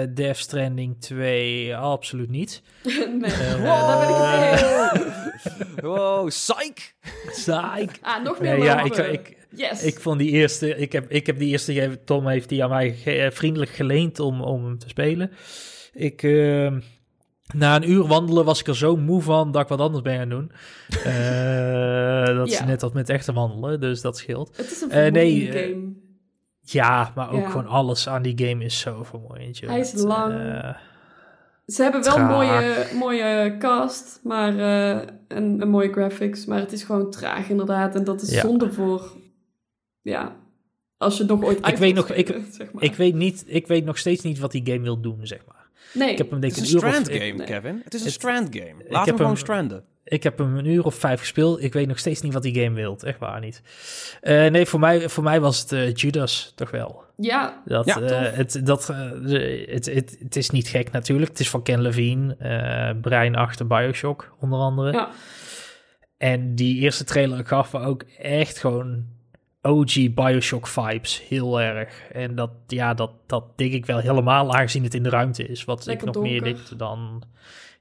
eh Death Stranding 2 absoluut niet. nee, Eh, daar ben ik het mee. Wow, psych! Psych. Ah, nog meer Nee, ja, ik, ik, Yes. ik vond die eerste, ik heb, ik heb die eerste, gegeven- Tom heeft die aan mij ge- eh, vriendelijk geleend om, om hem te spelen. Ik, eh, na een uur wandelen was ik er zo moe van dat ik wat anders ben gaan doen. Eh, dat is Ja. net als met echte wandelen, dus dat scheelt. het is een eh, nee, game. Ja, maar ook Ja. gewoon alles aan die game is zo vermoeiend. Hij is Het, lang. Ze hebben wel een mooie, mooie cast maar, en, en mooie graphics, maar het is gewoon traag inderdaad. En dat is Ja. zonde voor, ja, als je het nog ooit uit weet nog- ik- spelen, zeg maar. ik, weet niet, ik weet nog steeds niet wat die game wil doen, zeg maar. nee, Ik heb hem denk Het ik is een een uur of... strand ik- game, nee. Kevin. Het is een strand game. Laat hem gewoon hem- stranden. Ik heb hem een uur of vijf gespeeld. Ik weet nog steeds niet wat die game wil. Echt waar niet. Eh, nee, voor mij, voor mij was het eh, Judas toch wel. ja, Dat, Ja, eh, het, dat, het, het, het is niet gek natuurlijk. Het is van Ken Levine, eh, brein achter Bioshock onder andere. ja. En die eerste trailer gaf me ook echt gewoon OG Bioshock vibes. Heel erg. En dat, ja, dat, dat denk ik wel helemaal aangezien het in de ruimte is. Wat Lekker ik nog meer dikte dan...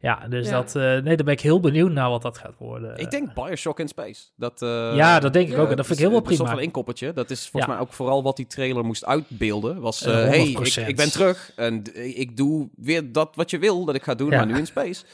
Ja, dus Ja. dat... eh, nee, daar ben ik heel benieuwd naar wat dat gaat worden. Ik denk Bioshock in Space. Dat, eh, ja, dat denk ik ja, ook. En dat vind ik heel wel Een soort prima. van inkoppertje. Dat is volgens Ja. mij ook vooral wat die trailer moest uitbeelden. Was, Eh, hey, 100%. ik, ik ben terug en ik doe weer dat wat je wil dat ik ga doen, Ja. maar nu in space.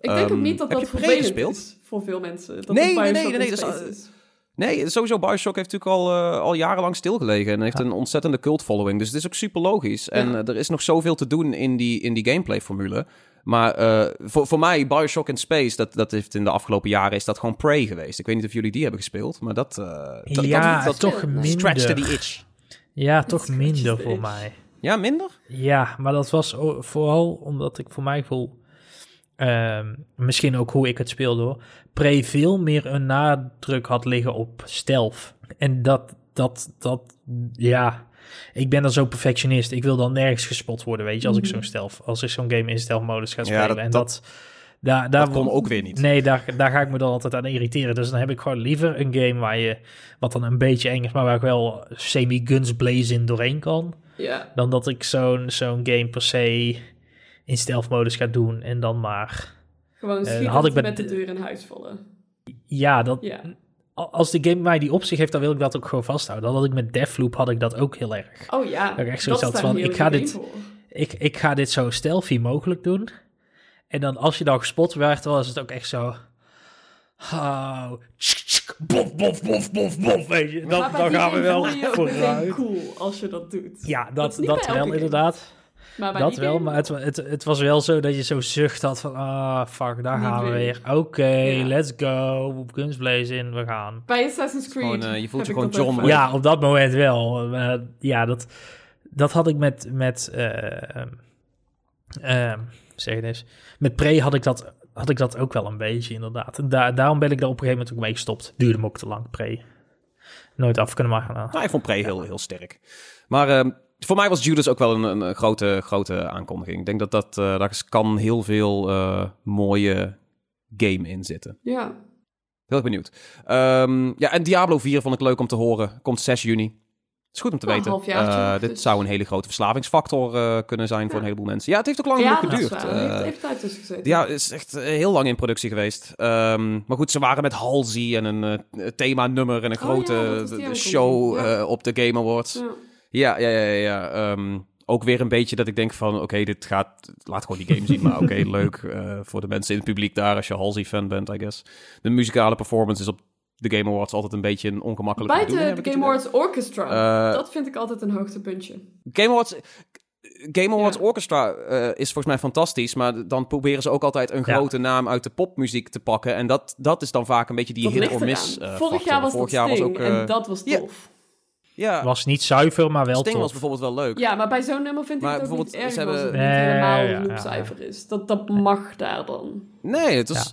Ik denk ook Ehm, niet dat heb dat je gespeeld? is voor veel mensen. Dat Nee, nee, nee, nee, in dat is- is. Nee, sowieso Bioshock heeft natuurlijk al, eh, al jarenlang stilgelegen en heeft Ja. een ontzettende cult following. Dus het is ook super logisch. En Ja. eh, er is nog zoveel te doen in die, in die gameplay formule. Maar eh, voor, voor mij, Bioshock in Space, dat, dat heeft in de afgelopen jaren is dat gewoon Prey geweest. Ik weet niet of jullie die hebben gespeeld, maar dat... eh, dat ja, dat, dat, toch dat minder. scratchte die itch. Ja, toch minder voor mij. Ja, minder? Ja, maar dat was vooral omdat ik voor mij gevoel, ehm, misschien ook hoe ik het speelde hoor, Pre veel meer een nadruk had liggen op stealth. En dat, dat, dat, ja, ik ben dan zo perfectionist. Ik wil dan nergens gespot worden, weet je, als ik Mhm. zo'n stealth, als ik zo'n game in stealth modus ga Ja, spelen. dat- en dat- dat, daar, daar Dat kon ook weer niet. Nee, daar, daar ga ik me dan altijd aan irriteren. Dus dan heb ik gewoon liever een game waar je, wat dan een beetje eng is, maar waar ik wel semi-guns blazing doorheen kan Ja. dan dat ik zo'n zo'n game per se in stealth modus ga doen en dan maar... Gewoon Eh, schieten had ik met de de- deur in huis vallen. Ja, dat, Ja. als de game mij die optie heeft, dan wil ik dat ook gewoon vasthouden. Dan had ik met Deathloop had ik dat ook heel erg. Oh ja, ik echt dat zoiets had van, een ik ga dit-. Ik, ik ga dit zo stealthy mogelijk doen. En dan als je dan gespot werd, was het ook echt zo... Oh, tsk, tsk, bof, bof, bof, bof, bof, weet je. Dan, dan gaan we wel vooruit. cool als je dat doet. Ja, Dat dat, dat, wel game. inderdaad. Maar bij Dat wel, game- maar het, het, het was wel zo dat je zo zucht had van... Ah, fuck, daar Niet gaan we weer. weer. Oké, Ja. let's go. Guns blazing, we gaan. Bij Assassin's Creed. gewoon, eh, je voelt je gewoon John. Ja, op dat moment wel. Maar ja, dat, dat had ik met... met eh, ehm, ehm, zeg het eens. Met Pre had ik dat, had ik dat ook wel een beetje, inderdaad. En daar daarom ben ik daar op een gegeven moment ook mee gestopt. Duurde me ook te lang, Pre. Nooit af kunnen maken. Nou. Nou, ik vond Prey heel, heel sterk. Maar ehm, voor mij was Judas ook wel een, een, grote, grote aankondiging. Ik denk dat dat, eh daar kan heel veel eh, mooie game in zitten. Ja. Heel erg benieuwd. Ehm, ja, en Diablo 4 vond ik leuk om te horen. Komt 6 juni. Is goed om te Nou, weten. Eh, dit dus- zou een hele grote verslavingsfactor kunnen zijn voor Ja. een heleboel mensen. Ja, het heeft ook lang ja, geduurd. waar. Het heeft, tijd tussen gezeten. ja, het is echt heel lang in productie geweest. Ehm, maar goed, ze waren met Halsey en een thema-nummer en een Oh ja, grote show. Ja. op de Game Awards. Ja. Ja, ja, ja. Ehm, ook weer een beetje dat ik denk van, oké, dit gaat... Laat gewoon die game zien, maar oké, leuk eh, voor de mensen in het publiek daar als je Halsey-fan bent, I guess. De muzikale performance is op de Game Awards altijd een beetje een ongemakkelijke Buiten de Game Awards Orchestra. Eh, dat vind ik altijd een hoogtepuntje. Game Awards... Game Awards Ja. Orchestra eh, is volgens mij fantastisch, maar dan proberen ze ook altijd een Ja. grote naam uit de popmuziek te pakken. En dat, dat is dan vaak een beetje die Dat hit or miss Vorig factor. jaar was Vorig dat jaar was Sting ook... eh, en dat was tof. Ja, Was niet zuiver, maar wel Sting tof. was bijvoorbeeld wel leuk. Ja, maar bij zo'n nummer vind ik Maar het ook niet erg ze als het hebben- niet helemaal ja, is. Dat, dat mag daar dan. Nee, het was,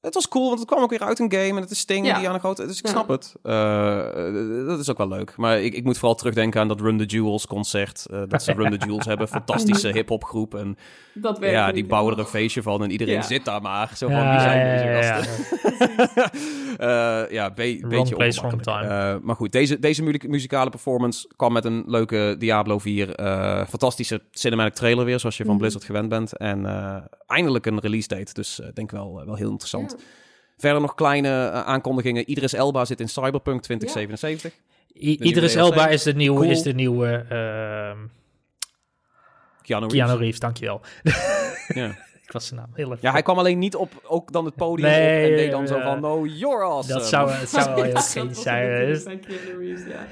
het was cool, want het kwam ook weer uit een game en het is Sting Ja. die aan een grote... Dus ik Ja. snap het. Eh, dat is ook wel leuk. Maar ik, ik moet vooral terugdenken aan dat Run the Jewels concert. eh, dat ze Run the Jewels hebben. Fantastische hip-hop groep. En Dat werkt ja, niet die bouwen er een feestje van en iedereen Ja. zit daar maar. Zo van, Ja, wie zijn ja, deze ja, gasten? ja. Eh, ja, be beetje ongemakkelijk. time. Eh, maar goed, deze, deze mu- muzikale performance kwam met een leuke Diablo 4. eh, fantastische cinematic trailer weer, zoals je van Mhm. Blizzard gewend bent. En eh, eindelijk een release date. Dus ik denk wel, wel heel interessant. Ja. Verder nog kleine eh, aankondigingen. Idris Elba zit in Cyberpunk 2077. I- nieuwe Idris. Elba is de nieuwe, Cool. is de nieuwe ehm, Keanu Reeves. Keanu Reeves, dankjewel. Ja. Ik was zijn naam heel even. ja, hij kwam alleen niet op ook dan het podium Nee, op en deed dan ja. zo van, oh, you're awesome. Dat zou, het zou wel heel Ja, zijn. Dus- ja.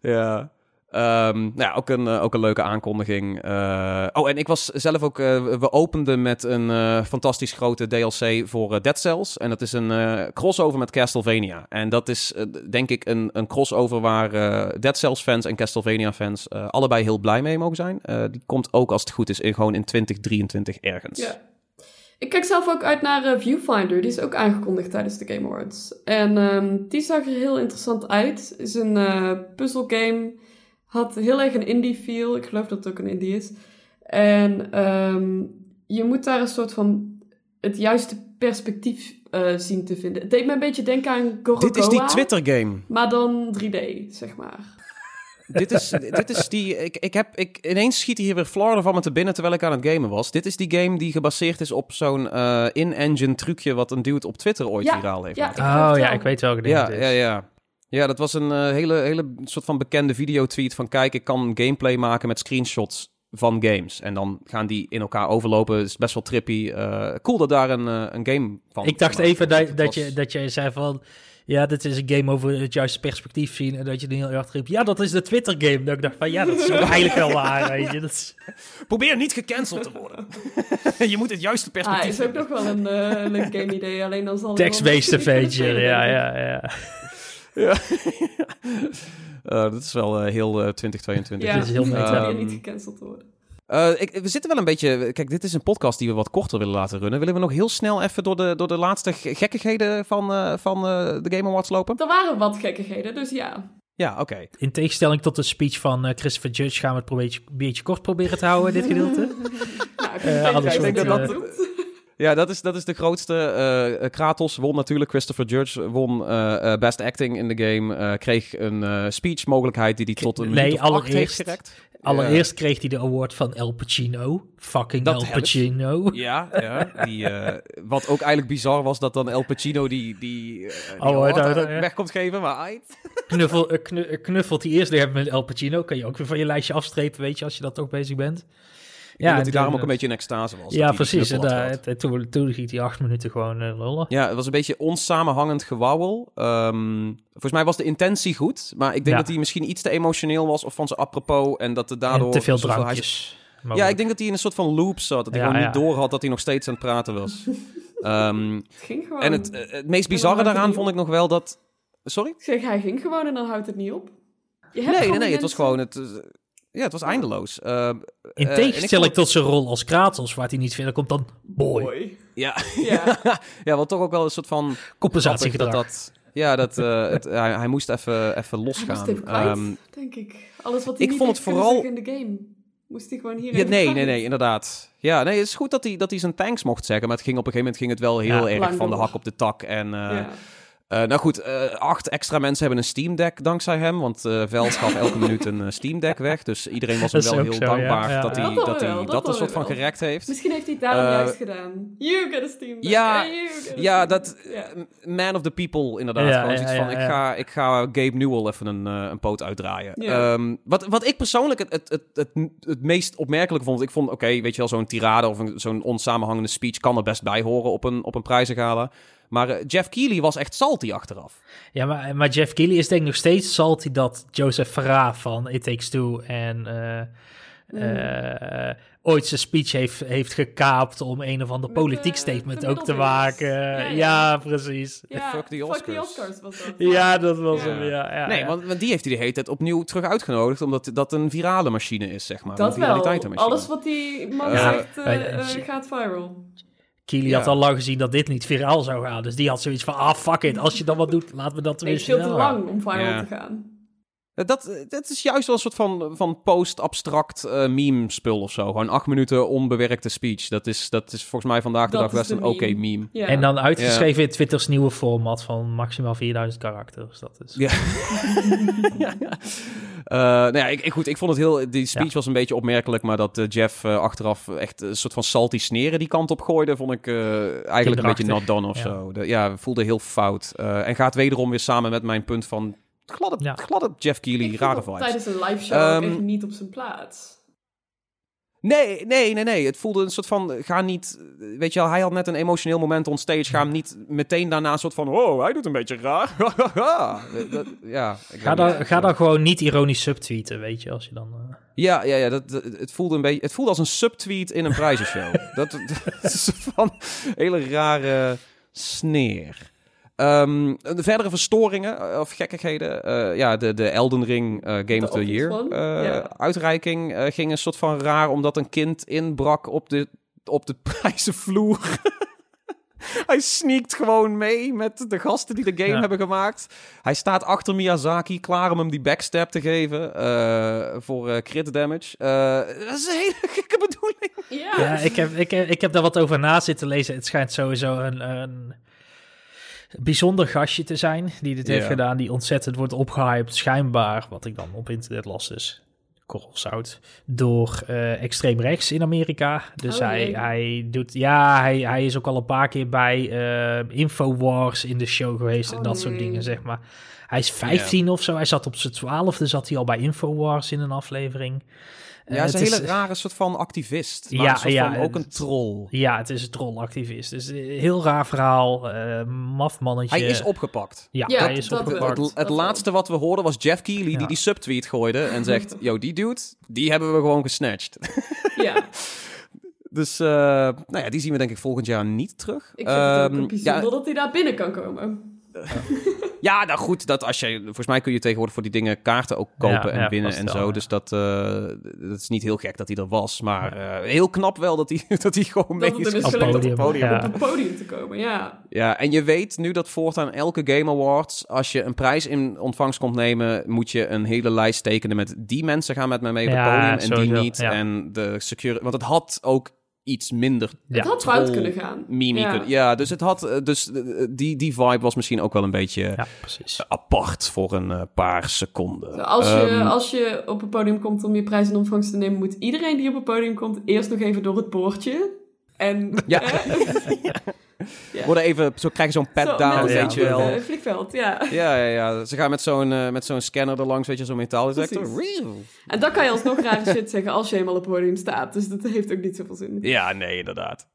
Ja. Ehm, nou ja, ook een, eh, ook een leuke aankondiging. Eh, oh, en ik was zelf ook... eh, we openden met een fantastisch grote DLC voor Dead Cells. En dat is een crossover met Castlevania. En dat is, denk ik, een, een crossover waar Dead Cells fans en Castlevania fans allebei heel blij mee mogen zijn. Die komt ook, als het goed is, in, gewoon in 2023 ergens. Ja. Ik kijk zelf ook uit naar Viewfinder. Die is ook aangekondigd tijdens de Game Awards. En ehm, die zag er heel interessant uit. Is een puzzelgame. Had heel erg een indie feel. Ik geloof dat het ook een indie is. En ehm, je moet daar een soort van het juiste perspectief eh, zien te vinden. Het deed me een beetje denken aan Gorogoa. Dit is die Twitter-game. Maar dan 3D, zeg maar. dit, is, dit is die. Ik, ik heb, ik, ineens schiet hier weer Florida van me te binnen terwijl ik aan het gamen was. Dit is die game die gebaseerd is op zo'n eh, in-engine trucje. wat een dude op Twitter ooit Ja, viraal heeft ja, Oh ja, ik weet welke ding Ja, het is. ja, ja. Ja, dat was een eh, hele, hele soort van bekende videotweet van... kijk, ik kan gameplay maken met screenshots van games. En dan gaan die in elkaar overlopen. Het is best wel trippy. Eh, cool dat daar een, eh, een game van Ik dacht even dat, dat, was- je, dat je zei van... ja, dit is een game over het juiste perspectief zien. En dat je dan heel erg riep, ja, dat is de Twitter-game. Dat ik dacht van, ja, dat is ook eigenlijk wel waar, weet je. Dat is... Probeer niet gecanceld te worden. je moet het juiste Ah, perspectief is ook nog wel een eh, leuk game idee, alleen dan zal het wel Text-based adventure, ja, ja, ja. Ja. Eh, dat is wel eh, heel eh, 2022. Ja, Dit is heel ik meta. Ehm, niet gecanceld worden. Eh, ik, we zitten wel een beetje... Kijk, dit is een podcast die we wat korter willen laten runnen. Willen we nog heel snel even door de, door de laatste ge- gekkigheden van, eh, van eh, de Game Awards lopen? Er waren wat gekkigheden, dus ja. Ja, oké. In tegenstelling tot de speech van eh, Christopher Judge gaan we het een beetje, beetje kort proberen te houden, dit gedeelte. Nou, Eh, alles ik denk dat eh, dat doet. Ja, dat is, dat is de grootste. eh, Kratos won natuurlijk. Christopher Judge won eh, eh, Best Acting in de game. kreeg een speech mogelijkheid die hij tot een Nee, allereerst- heeft gerekt. Allereerst kreeg hij de award van El Pacino. Fucking Dat El helpt. Pacino. Ja, ja die, wat ook eigenlijk bizar was, dat dan El Pacino die, die, die Oh, weg komt geven, maar. Knuffel, knu- knuffelt hij eerst weer met El Pacino. Kan je ook weer van je lijstje afstrepen, weet je, als je dat ook bezig bent. Ja, dat hij en daarom ook een beetje in extase was. Ja, die precies. En daar, en toen, toen ging hij acht minuten gewoon eh, lullen. Ja, het was een beetje onsamenhangend gewauwel. Ehm, volgens mij was de intentie goed, maar ik denk Ja. dat hij misschien iets te emotioneel was of van zijn apropos en dat er daardoor... en te veel drankjes. Ja, ik denk dat hij in een soort van loop zat. Dat hij Ja, gewoon ja. niet door had dat hij nog steeds aan het praten was. Ehm, Het ging gewoon. en het, eh, het meest bizarre daaraan vond ik nog wel dat... Sorry? Ik zeg, hij ging gewoon en dan houdt het niet op. Je hebt Nee, nee, nee. Het was gewoon... Het, eh, ja, het was eindeloos. Eh, In eh, en tegenstelling tot zijn rol als Kratos, waar hij niet verder komt dan boy. Boy. Ja, Ja. ja, wat toch ook wel een soort van... Compensatiegedrag. grappig Dat, dat, ja, dat, eh, het, hij, hij moest even, even Hij losgaan. moest even kwijt, Ehm, denk ik. Alles wat hij ik niet vond het vooral- in de game. Moest hij gewoon hier ja, nee, kwijt. nee, nee, inderdaad. Ja, nee, het is goed dat hij, dat hij zijn thanks mocht zeggen. Maar het ging op een gegeven moment ging het wel heel Ja, erg van de hak op de tak. En eh, Ja. Eh, nou goed, eh, acht extra mensen hebben een Steam Deck dankzij hem. Want eh Veld gaf elke minuut een Steam Deck weg. Dus iedereen was hem wel heel zo, dankbaar ja, ja. dat hij Dat dat, hij dat, dat een soort van gerekt heeft. Misschien heeft hij het daarom juist gedaan. You get a Steam Deck. ja, Ja, dat man of the people inderdaad. Ja, Gewoon ja, zoiets van, ja, ik, ja. ga, ik ga Gabe Newell even een, een poot uitdraaien. Ja. Ehm, wat, wat ik persoonlijk het, het, het, het, het meest opmerkelijk vond, ik vond, oké, weet je wel, zo'n tirade of zo'n onsamenhangende speech kan er best bij horen op een, op een prijzengala. Maar eh, Jeff Keighley was echt salty achteraf. Ja, maar, maar Jeff Keighley is denk ik nog steeds salty dat Joseph Farah van It Takes Two en eh, eh, ooit zijn speech heeft, heeft gekaapt om een of ander Met, politiek eh, statement de ook te maken. Ja, Ja, ja. precies. Ja, Fuck the Oscars. was dat. Ja, dat was Ja. hem, ja. ja nee, ja. want, want die heeft hij de hele tijd opnieuw terug uitgenodigd, omdat dat een virale machine is, zeg maar. Dat een wel. Alles wat die man Ja. zegt eh, Eh, eh, eh, gaat viral. Keely Ja. had al lang gezien dat dit niet viraal zou gaan. Dus die had zoiets van, ah, fuck it. Als je dan wat doet, laten we dat tenminste veel te wel gaan. lang om viral Ja. te gaan. Eh, Dat, eh, dat is juist wel een soort van, van post-abstract eh, meme-spul of zo. Gewoon acht minuten onbewerkte speech. Dat is, dat is volgens mij vandaag de Dat dag best een oké meme. meme. Ja. En dan uitgeschreven in Twitter's nieuwe format van maximaal 4000 karakters. Dat is... Ja. Eh, nou ja, ik, ik, goed, ik vond het heel... Die speech Ja. was een beetje opmerkelijk, maar dat Jeff achteraf echt een soort van salty sneren die kant op gooide, vond ik eh, eigenlijk een beetje not done of Ja. zo. De, ja, voelde heel fout. Eh, en gaat wederom weer samen met mijn punt van gladde, Ja. gladde Jeff Keighley, Ik rare vibes. tijdens een live show echt niet op zijn plaats. Nee, nee, nee, nee. Het voelde een soort van, ga niet, weet je wel, hij had net een emotioneel moment on stage. Ga hem niet meteen daarna een soort van, oh, hij doet een beetje raar. Dat- ja, ik Ga, dan, ga dan gewoon niet ironisch subtweeten, weet je, als je dan... eh, Ja, ja, ja dat, dat- het, voelde een beetje, het voelde als een subtweet in een prijzenshow. dat, dat is een soort van hele rare sneer. Ehm, de verdere verstoringen eh, of gekkigheden. eh, ja, de, de Elden Ring eh, Game De of the Year eh, ja. uitreiking ging een soort van raar omdat een kind inbrak op de, op de prijzenvloer. Hij sneakt gewoon mee met de gasten die de game Ja. hebben gemaakt. Hij staat achter Miyazaki, klaar om hem die backstab te geven eh, voor eh, crit damage. Eh, dat is een hele gekke bedoeling. Ja, Ja, ik heb, ik, heb, ik heb daar wat over na zitten lezen. Het schijnt sowieso een, een bijzonder gastje te zijn die dit heeft gedaan. Die ontzettend wordt opgehyped, schijnbaar, wat ik dan op internet las dus. Korrelzout. Door eh, extreem rechts in Amerika. Dus Oh, hij, hij doet. Ja, hij, hij is ook al een paar keer bij eh, Infowars in de show geweest. en Oh, dat soort dingen, zeg maar. Hij is 15 of zo. Hij zat op zijn 12e, zat hij al bij Infowars in een aflevering. Ja, hij is een hele rare soort van activist. Maar Ja, een soort ja, van ook een het- troll. Ja, het is een trollactivist. Dus een heel raar verhaal. eh maf mannetje. Hij is opgepakt. Ja, Ja, hij is dat opgepakt. Het, laatste wat we hoorden was Jeff Keighley Ja. die die subtweet gooide en zegt... Yo, die dude, die hebben we gewoon gesnatcht. Ja, Dus eh, nou ja, die zien we denk ik volgend jaar niet terug. ik vind het ook Ehm, een bijzonder ja, dat hij daar binnen kan komen. Ja, nou goed, dat als je, volgens mij kun je tegenwoordig voor die dingen kaarten ook kopen Ja, en ja, winnen en wel, zo. ja. Dus dat, eh, dat is niet heel gek dat hij er was. Maar eh, heel knap wel dat hij, dat hij gewoon mee Dat het is Op podium, op, podium. ja. op het podium te komen, ja. Ja, en je weet nu dat voortaan elke Game Awards, als je een prijs in ontvangst komt nemen, moet je een hele lijst tekenen met die mensen gaan met mij mee op het Ja, podium en sowieso, die niet. ja. En de security, want het had ook iets minder Ja, het had fout kunnen gaan. mimi ja. kunnen. Ja, dus het had, eh, dus eh, die, die vibe was misschien ook wel een beetje Ja, precies. apart voor een eh, paar seconden. Als je, Ehm, als je op het podium komt om je prijs in ontvangst te nemen, moet iedereen die op het podium komt eerst nog even door het poortje. En Ja. Eh, ja. worden even, zo krijg je zo'n Zo, pat-down, met een weet je wel. vlieg- vliegveld, ja. Ja, ja, ja. Ze gaan met zo'n eh, met zo'n scanner er langs, weet je, zo'n metaaldetector. En dan kan je alsnog rare shit zeggen als je eenmaal op het podium staat. Dus dat heeft ook niet zoveel zin. Ja, nee, inderdaad.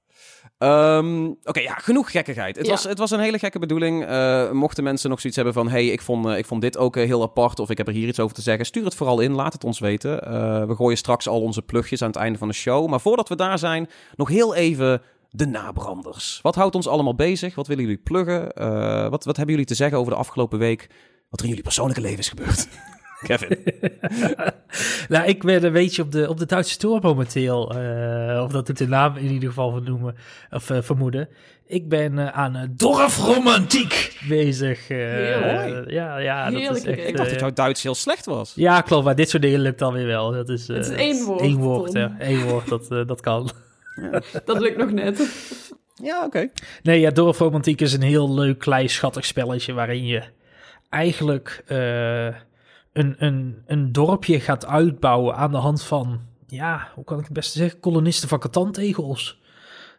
Ehm, Oké, ja, genoeg gekkigheid. Het, Ja. was, het was een hele gekke bedoeling. Eh, mochten mensen nog zoiets hebben van... hey, ik vond, eh, ik vond dit ook heel apart... of ik heb er hier iets over te zeggen... stuur het vooral in, laat het ons weten. Eh, we gooien straks al onze plugjes aan het einde van de show. Maar voordat we daar zijn, nog heel even de nabranders. Wat houdt ons allemaal bezig? Wat willen jullie pluggen? Eh, wat, wat hebben jullie te zeggen over de afgelopen week? Wat er in jullie persoonlijke leven is gebeurd? Kevin. Nou, ik ben een beetje op de, op de Duitse tour momenteel. eh, of dat doet de naam in ieder geval vernoemen, of eh, vermoeden. Ik ben eh, aan uh, dorfromantiek bezig. eh, Heerlijk. ja, ja, dat is echt... Ik dacht dat jouw Duits heel slecht was. ja, klopt, maar dit soort dingen lukt dan weer wel. Dat is, eh, Het is één woord, Één woord, ja. Eén woord, dat, dat kan. Dat lukt nog net. Ja, oké. Nee, ja, Dorfromantiek is een heel leuk, klein, schattig spelletje waarin je eigenlijk eh, een, een, een dorpje gaat uitbouwen aan de hand van, ja, hoe kan ik het beste zeggen, kolonisten van katantegels.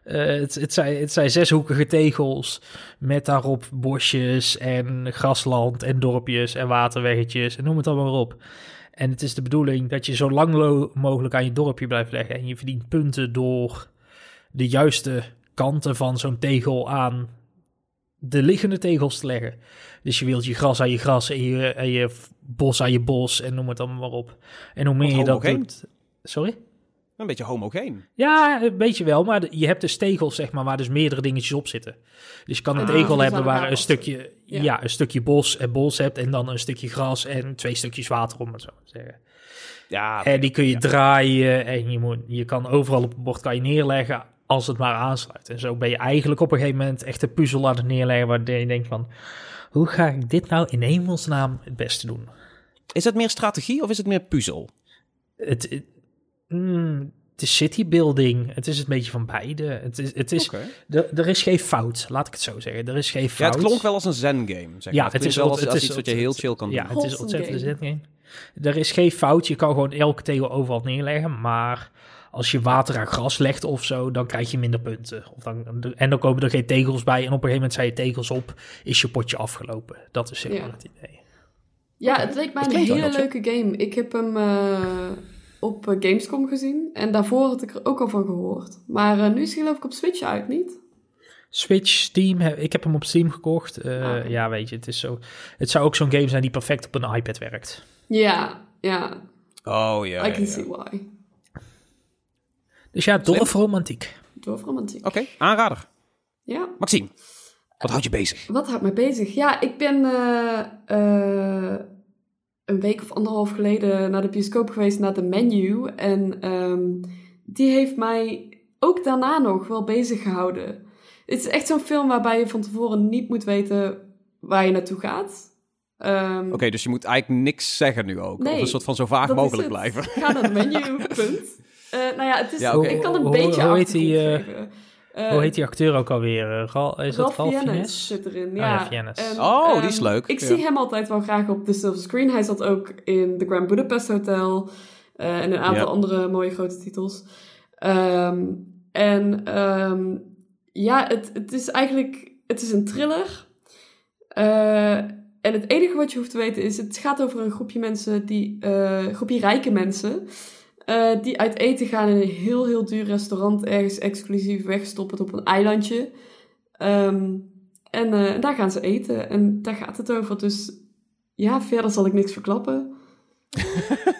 Eh het, het, zijn, het zijn zeshoekige tegels met daarop bosjes en grasland en dorpjes en waterweggetjes en noem het allemaal maar op. En het is de bedoeling dat je zo lang mogelijk aan je dorpje blijft leggen en je verdient punten door de juiste kanten van zo'n tegel aan de liggende tegels te leggen. Dus je wilt je gras aan je gras en je, en je bos aan je bos en noem het allemaal maar op. En hoe meer je dat doet... Sorry? Een beetje homogeen. Ja, een beetje wel, maar de- je hebt dus tegels, zeg maar, waar dus meerdere dingetjes op zitten. Dus je kan een Ah, tegel hebben waar een stukje, Ja. ja. een stukje bos en bos hebt en dan een stukje gras en twee stukjes water, om het zo te zeggen. Ja, En die kun je draaien en je, moet, je kan overal op het bord kan je neerleggen als het maar aansluit. En zo ben je eigenlijk op een gegeven moment echt een puzzel aan het neerleggen waar je denkt van, hoe ga ik dit nou in hemelsnaam het beste doen? Is het meer strategie of is het meer puzzel? Het, het, mm, het is citybuilding, het is een beetje van beide. Het is, het is, er, er is geen fout, laat ik het zo zeggen. Er is geen Ja, fout. het klonk wel als een zen-game. Zeg Ja, maar. het is wel als, het als is iets wat je heel chill kan doen. Ja, het is ontzettend een zetgame. Er is geen fout, je kan gewoon elke tegel overal neerleggen, maar als je water aan gras legt of zo, dan krijg je minder punten. Of dan, en dan komen er geen tegels bij en op een gegeven moment zijn je tegels op, is je potje afgelopen. Dat is zeg Ja. maar het idee. Ja, het leek mij een hele leuke game. Ik heb hem eh, op eh, Gamescom gezien. En daarvoor had ik er ook al van gehoord. Maar eh, nu is hij geloof ik op Switch uit, niet? Switch, Steam, ik heb hem op Steam gekocht. Eh, Ah. Ja, weet je, het is zo. Het zou ook zo'n game zijn die perfect op een iPad werkt. Ja, ja. Oh ja. I can ja. see why. Dus ja, dorfromantiek. Dorfromantiek. Oké, aanrader. Ja. Maxime, wat houdt je bezig? Wat houdt mij bezig? Ja, ik ben eh, eh, een week of anderhalf geleden naar de bioscoop geweest, naar de menu. En ehm, die heeft mij ook daarna nog wel bezig gehouden. Het is echt zo'n film waarbij je van tevoren niet moet weten waar je naartoe gaat. Ehm, Oké, dus je moet eigenlijk niks zeggen nu ook. Nee, of een soort van zo vaag mogelijk blijven. Ga naar het menu, punt. Eh, nou ja, het is, Ja, ik kan een beetje hoe heet die, Hoe heet die acteur ook alweer? Eh, Ral, is dat Ralph Ralph Fiennes Fiennes? zit erin, Oh ja. ja, Fiennes. En, Oh, die ehm, is leuk, Ik ja. zie hem altijd wel graag op de Silver Screen. Hij zat ook in The Grand Budapest Hotel eh, en een aantal Ja. andere mooie grote titels. Ehm, en ehm, ja, het, het is eigenlijk het is een thriller. Eh, en het enige wat je hoeft te weten is, het gaat over een groepje mensen, die, eh, een groepje rijke mensen, eh, die uit eten gaan in een heel, heel duur restaurant ergens exclusief wegstoppen op een eilandje. Ehm, en eh, daar gaan ze eten en daar gaat het over. Dus ja, verder zal ik niks verklappen.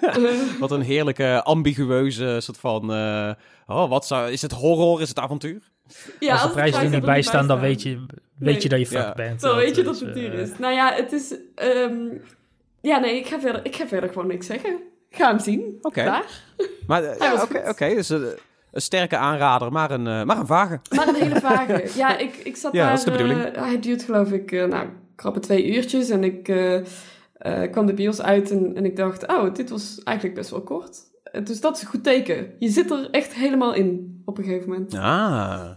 Eh, Wat een heerlijke, ambigueuze soort van... eh, oh, wat zou, is het horror? Is het avontuur? ja, als de prijzen er niet bij staan, dan weet je, weet Nee. je dat je fucked Ja. bent. Dan weet je dat het duur is. Nou ja, het is... ehm, ja, nee, ik ga, verder, ik ga verder gewoon niks zeggen. Ga hem zien. Oké. Maar ja, oké, dus een sterke aanrader, maar een, eh, maar een vage. Maar een hele vage. Ja, ik, ik zat Ja, daar... dat is de bedoeling. eh, hij duurt geloof ik, eh, nou, krappe twee uurtjes. En ik kwam de bios uit en, en ik dacht, oh, dit was eigenlijk best wel kort. Dus dat is een goed teken. Je zit er echt helemaal in op een gegeven moment. Ah,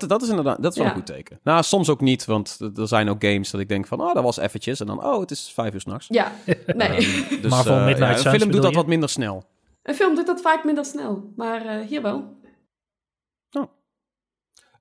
dat, dat is inderdaad, dat is wel Ja. een goed teken. Nou, soms ook niet, want er- zijn ook games dat ik denk van, oh, dat was eventjes. En dan, oh, het is vijf uur s'nachts. Ja, nee. Dus, Marvel eh, Midnight ja, een film doet dat je? wat minder snel. Een film doet dat vaak minder snel. Maar eh, hier wel.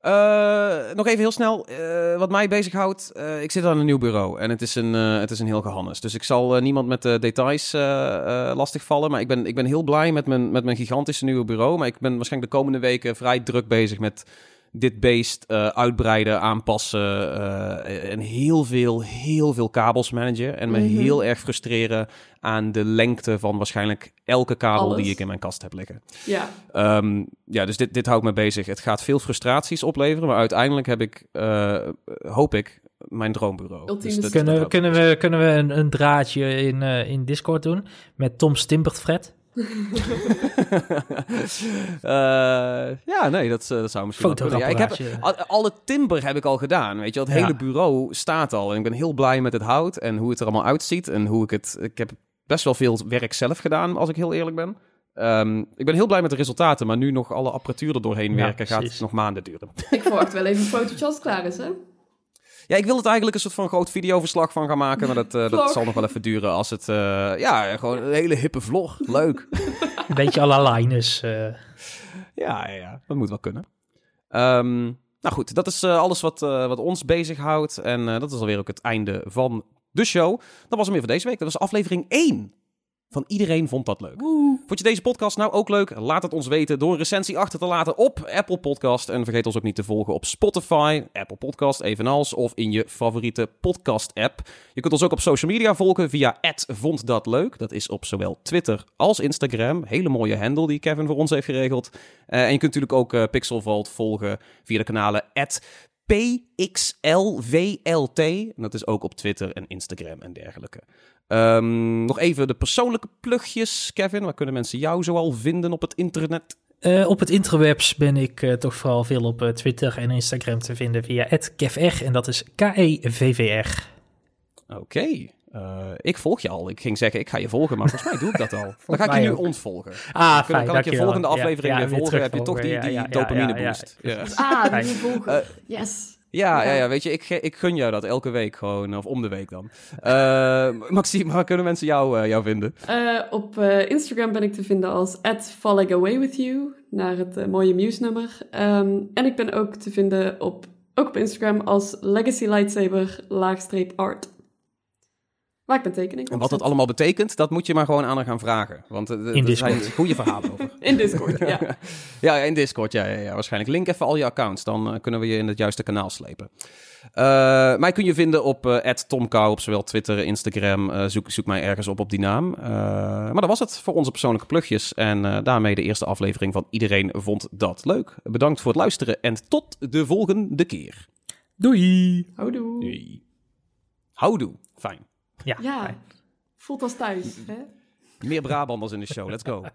Eh, nog even heel snel, eh, wat mij bezighoudt. Eh, ik zit aan een nieuw bureau en het is een, eh, het is een heel gehannes. Dus ik zal niemand met de details eh eh lastigvallen. Maar ik ben, ik ben heel blij met mijn, met mijn gigantische nieuwe bureau. Maar ik ben waarschijnlijk de komende weken vrij druk bezig met dit beest eh, uitbreiden, aanpassen. eh, en heel veel, heel veel kabels managen. En me Mhm. heel erg frustreren aan de lengte van waarschijnlijk elke kabel Alles. die ik in mijn kast heb liggen. Ja, Ehm, ja, dus dit, dit houdt me bezig. Het gaat veel frustraties opleveren, maar uiteindelijk heb ik, eh, hoop ik, mijn droombureau. Dus dat- Kunnen, dat kunnen, we, kunnen we een, een draadje in, eh, in Discord doen met Tom Stimpert Fred? Eh, ja, nee, dat, eh, dat zou misschien wel. Ja, ik heb, al- alle timber heb ik al gedaan, weet je. Het Ja. hele bureau staat al en ik ben heel blij met het hout en hoe het er allemaal uitziet en hoe ik het... Ik heb best wel veel werk zelf gedaan, als ik heel eerlijk ben. Ehm, ik ben heel blij met de resultaten, maar nu nog alle apparatuur er doorheen Ja, werken gaat het nog maanden duren. ik verwacht wel even een fotootje als het klaar is, hè? Ja, ik wil het eigenlijk een soort van groot videoverslag van gaan maken, maar dat, eh, dat zal nog wel even duren als het... eh, ja, gewoon een hele hippe vlog. Leuk. Een beetje à la Linus. eh. ja, ja, ja, dat moet wel kunnen. Ehm, nou goed, dat is eh, alles wat, eh, wat ons bezighoudt. En eh, dat is alweer ook het einde van de show. Dat was hem weer voor deze week. Dat was aflevering 1 van Iedereen Vond Dat Leuk. Vond je deze podcast nou ook leuk? Laat het ons weten door een recensie achter te laten op Apple Podcast. En vergeet ons ook niet te volgen op Spotify, Apple Podcast evenals, of in je favoriete podcast-app. Je kunt ons ook op social media volgen via @vonddatleuk. Dat is op zowel Twitter als Instagram. Hele mooie handle die Kevin voor ons heeft geregeld. Eh, en je kunt natuurlijk ook eh, Pixel Vault volgen via de kanalen PXLVLT. En dat is ook op Twitter en Instagram en dergelijke. Ehm, nog even de persoonlijke plugjes, Kevin. Waar kunnen mensen jou zoal vinden op het internet? Eh, op het interwebs ben ik eh, toch vooral veel op eh, Twitter en Instagram te vinden via @kevr en dat is E K-E-V-V-R. Oké. eh, ik volg je al. Ik ging zeggen, ik ga je volgen, maar volgens mij doe ik dat al. Dan ga ik je nu ook. ontvolgen. Ah, Dan fijn, kan ik je volgende Ja, aflevering ja, weer weer volgen. Heb je toch die, die Ja, ja, ja, dopamine ja, boost. Ja. Ah, die volgen. Yes. Ja, ja, Ja. weet je, ik, ik gun jou dat elke week gewoon, of om de week dan. Eh Maxime, waar kunnen mensen jou, eh, jou vinden? Eh, op Instagram ben ik te vinden als @falling naar het mooie Muse-nummer. Ehm, en ik ben ook te vinden op, ook op Instagram als Legacy Lightsaber laagstreep art. Ik mijn tekening En wat dat allemaal betekent, dat moet je maar gewoon aan haar gaan vragen. Want eh, er In er zijn goede verhalen over. In Discord, ja. Ja, ja, in Discord, ja, ja, ja, waarschijnlijk. Link even al je accounts, dan eh, kunnen we je in het juiste kanaal slepen. Eh, mij kun je vinden op @tomkou op zowel Twitter, Instagram. Zoek, zoek mij ergens op op die naam. Eh, maar dat was het voor onze persoonlijke plugjes. En eh, daarmee de eerste aflevering van Iedereen Vond Dat Leuk. Bedankt voor het luisteren en tot de volgende keer. Doei! Houdoe. Doei. Houdoe. Fijn. Ja, Ja, fijn. voelt als thuis, hè? Meer Brabanders in de show. Let's go.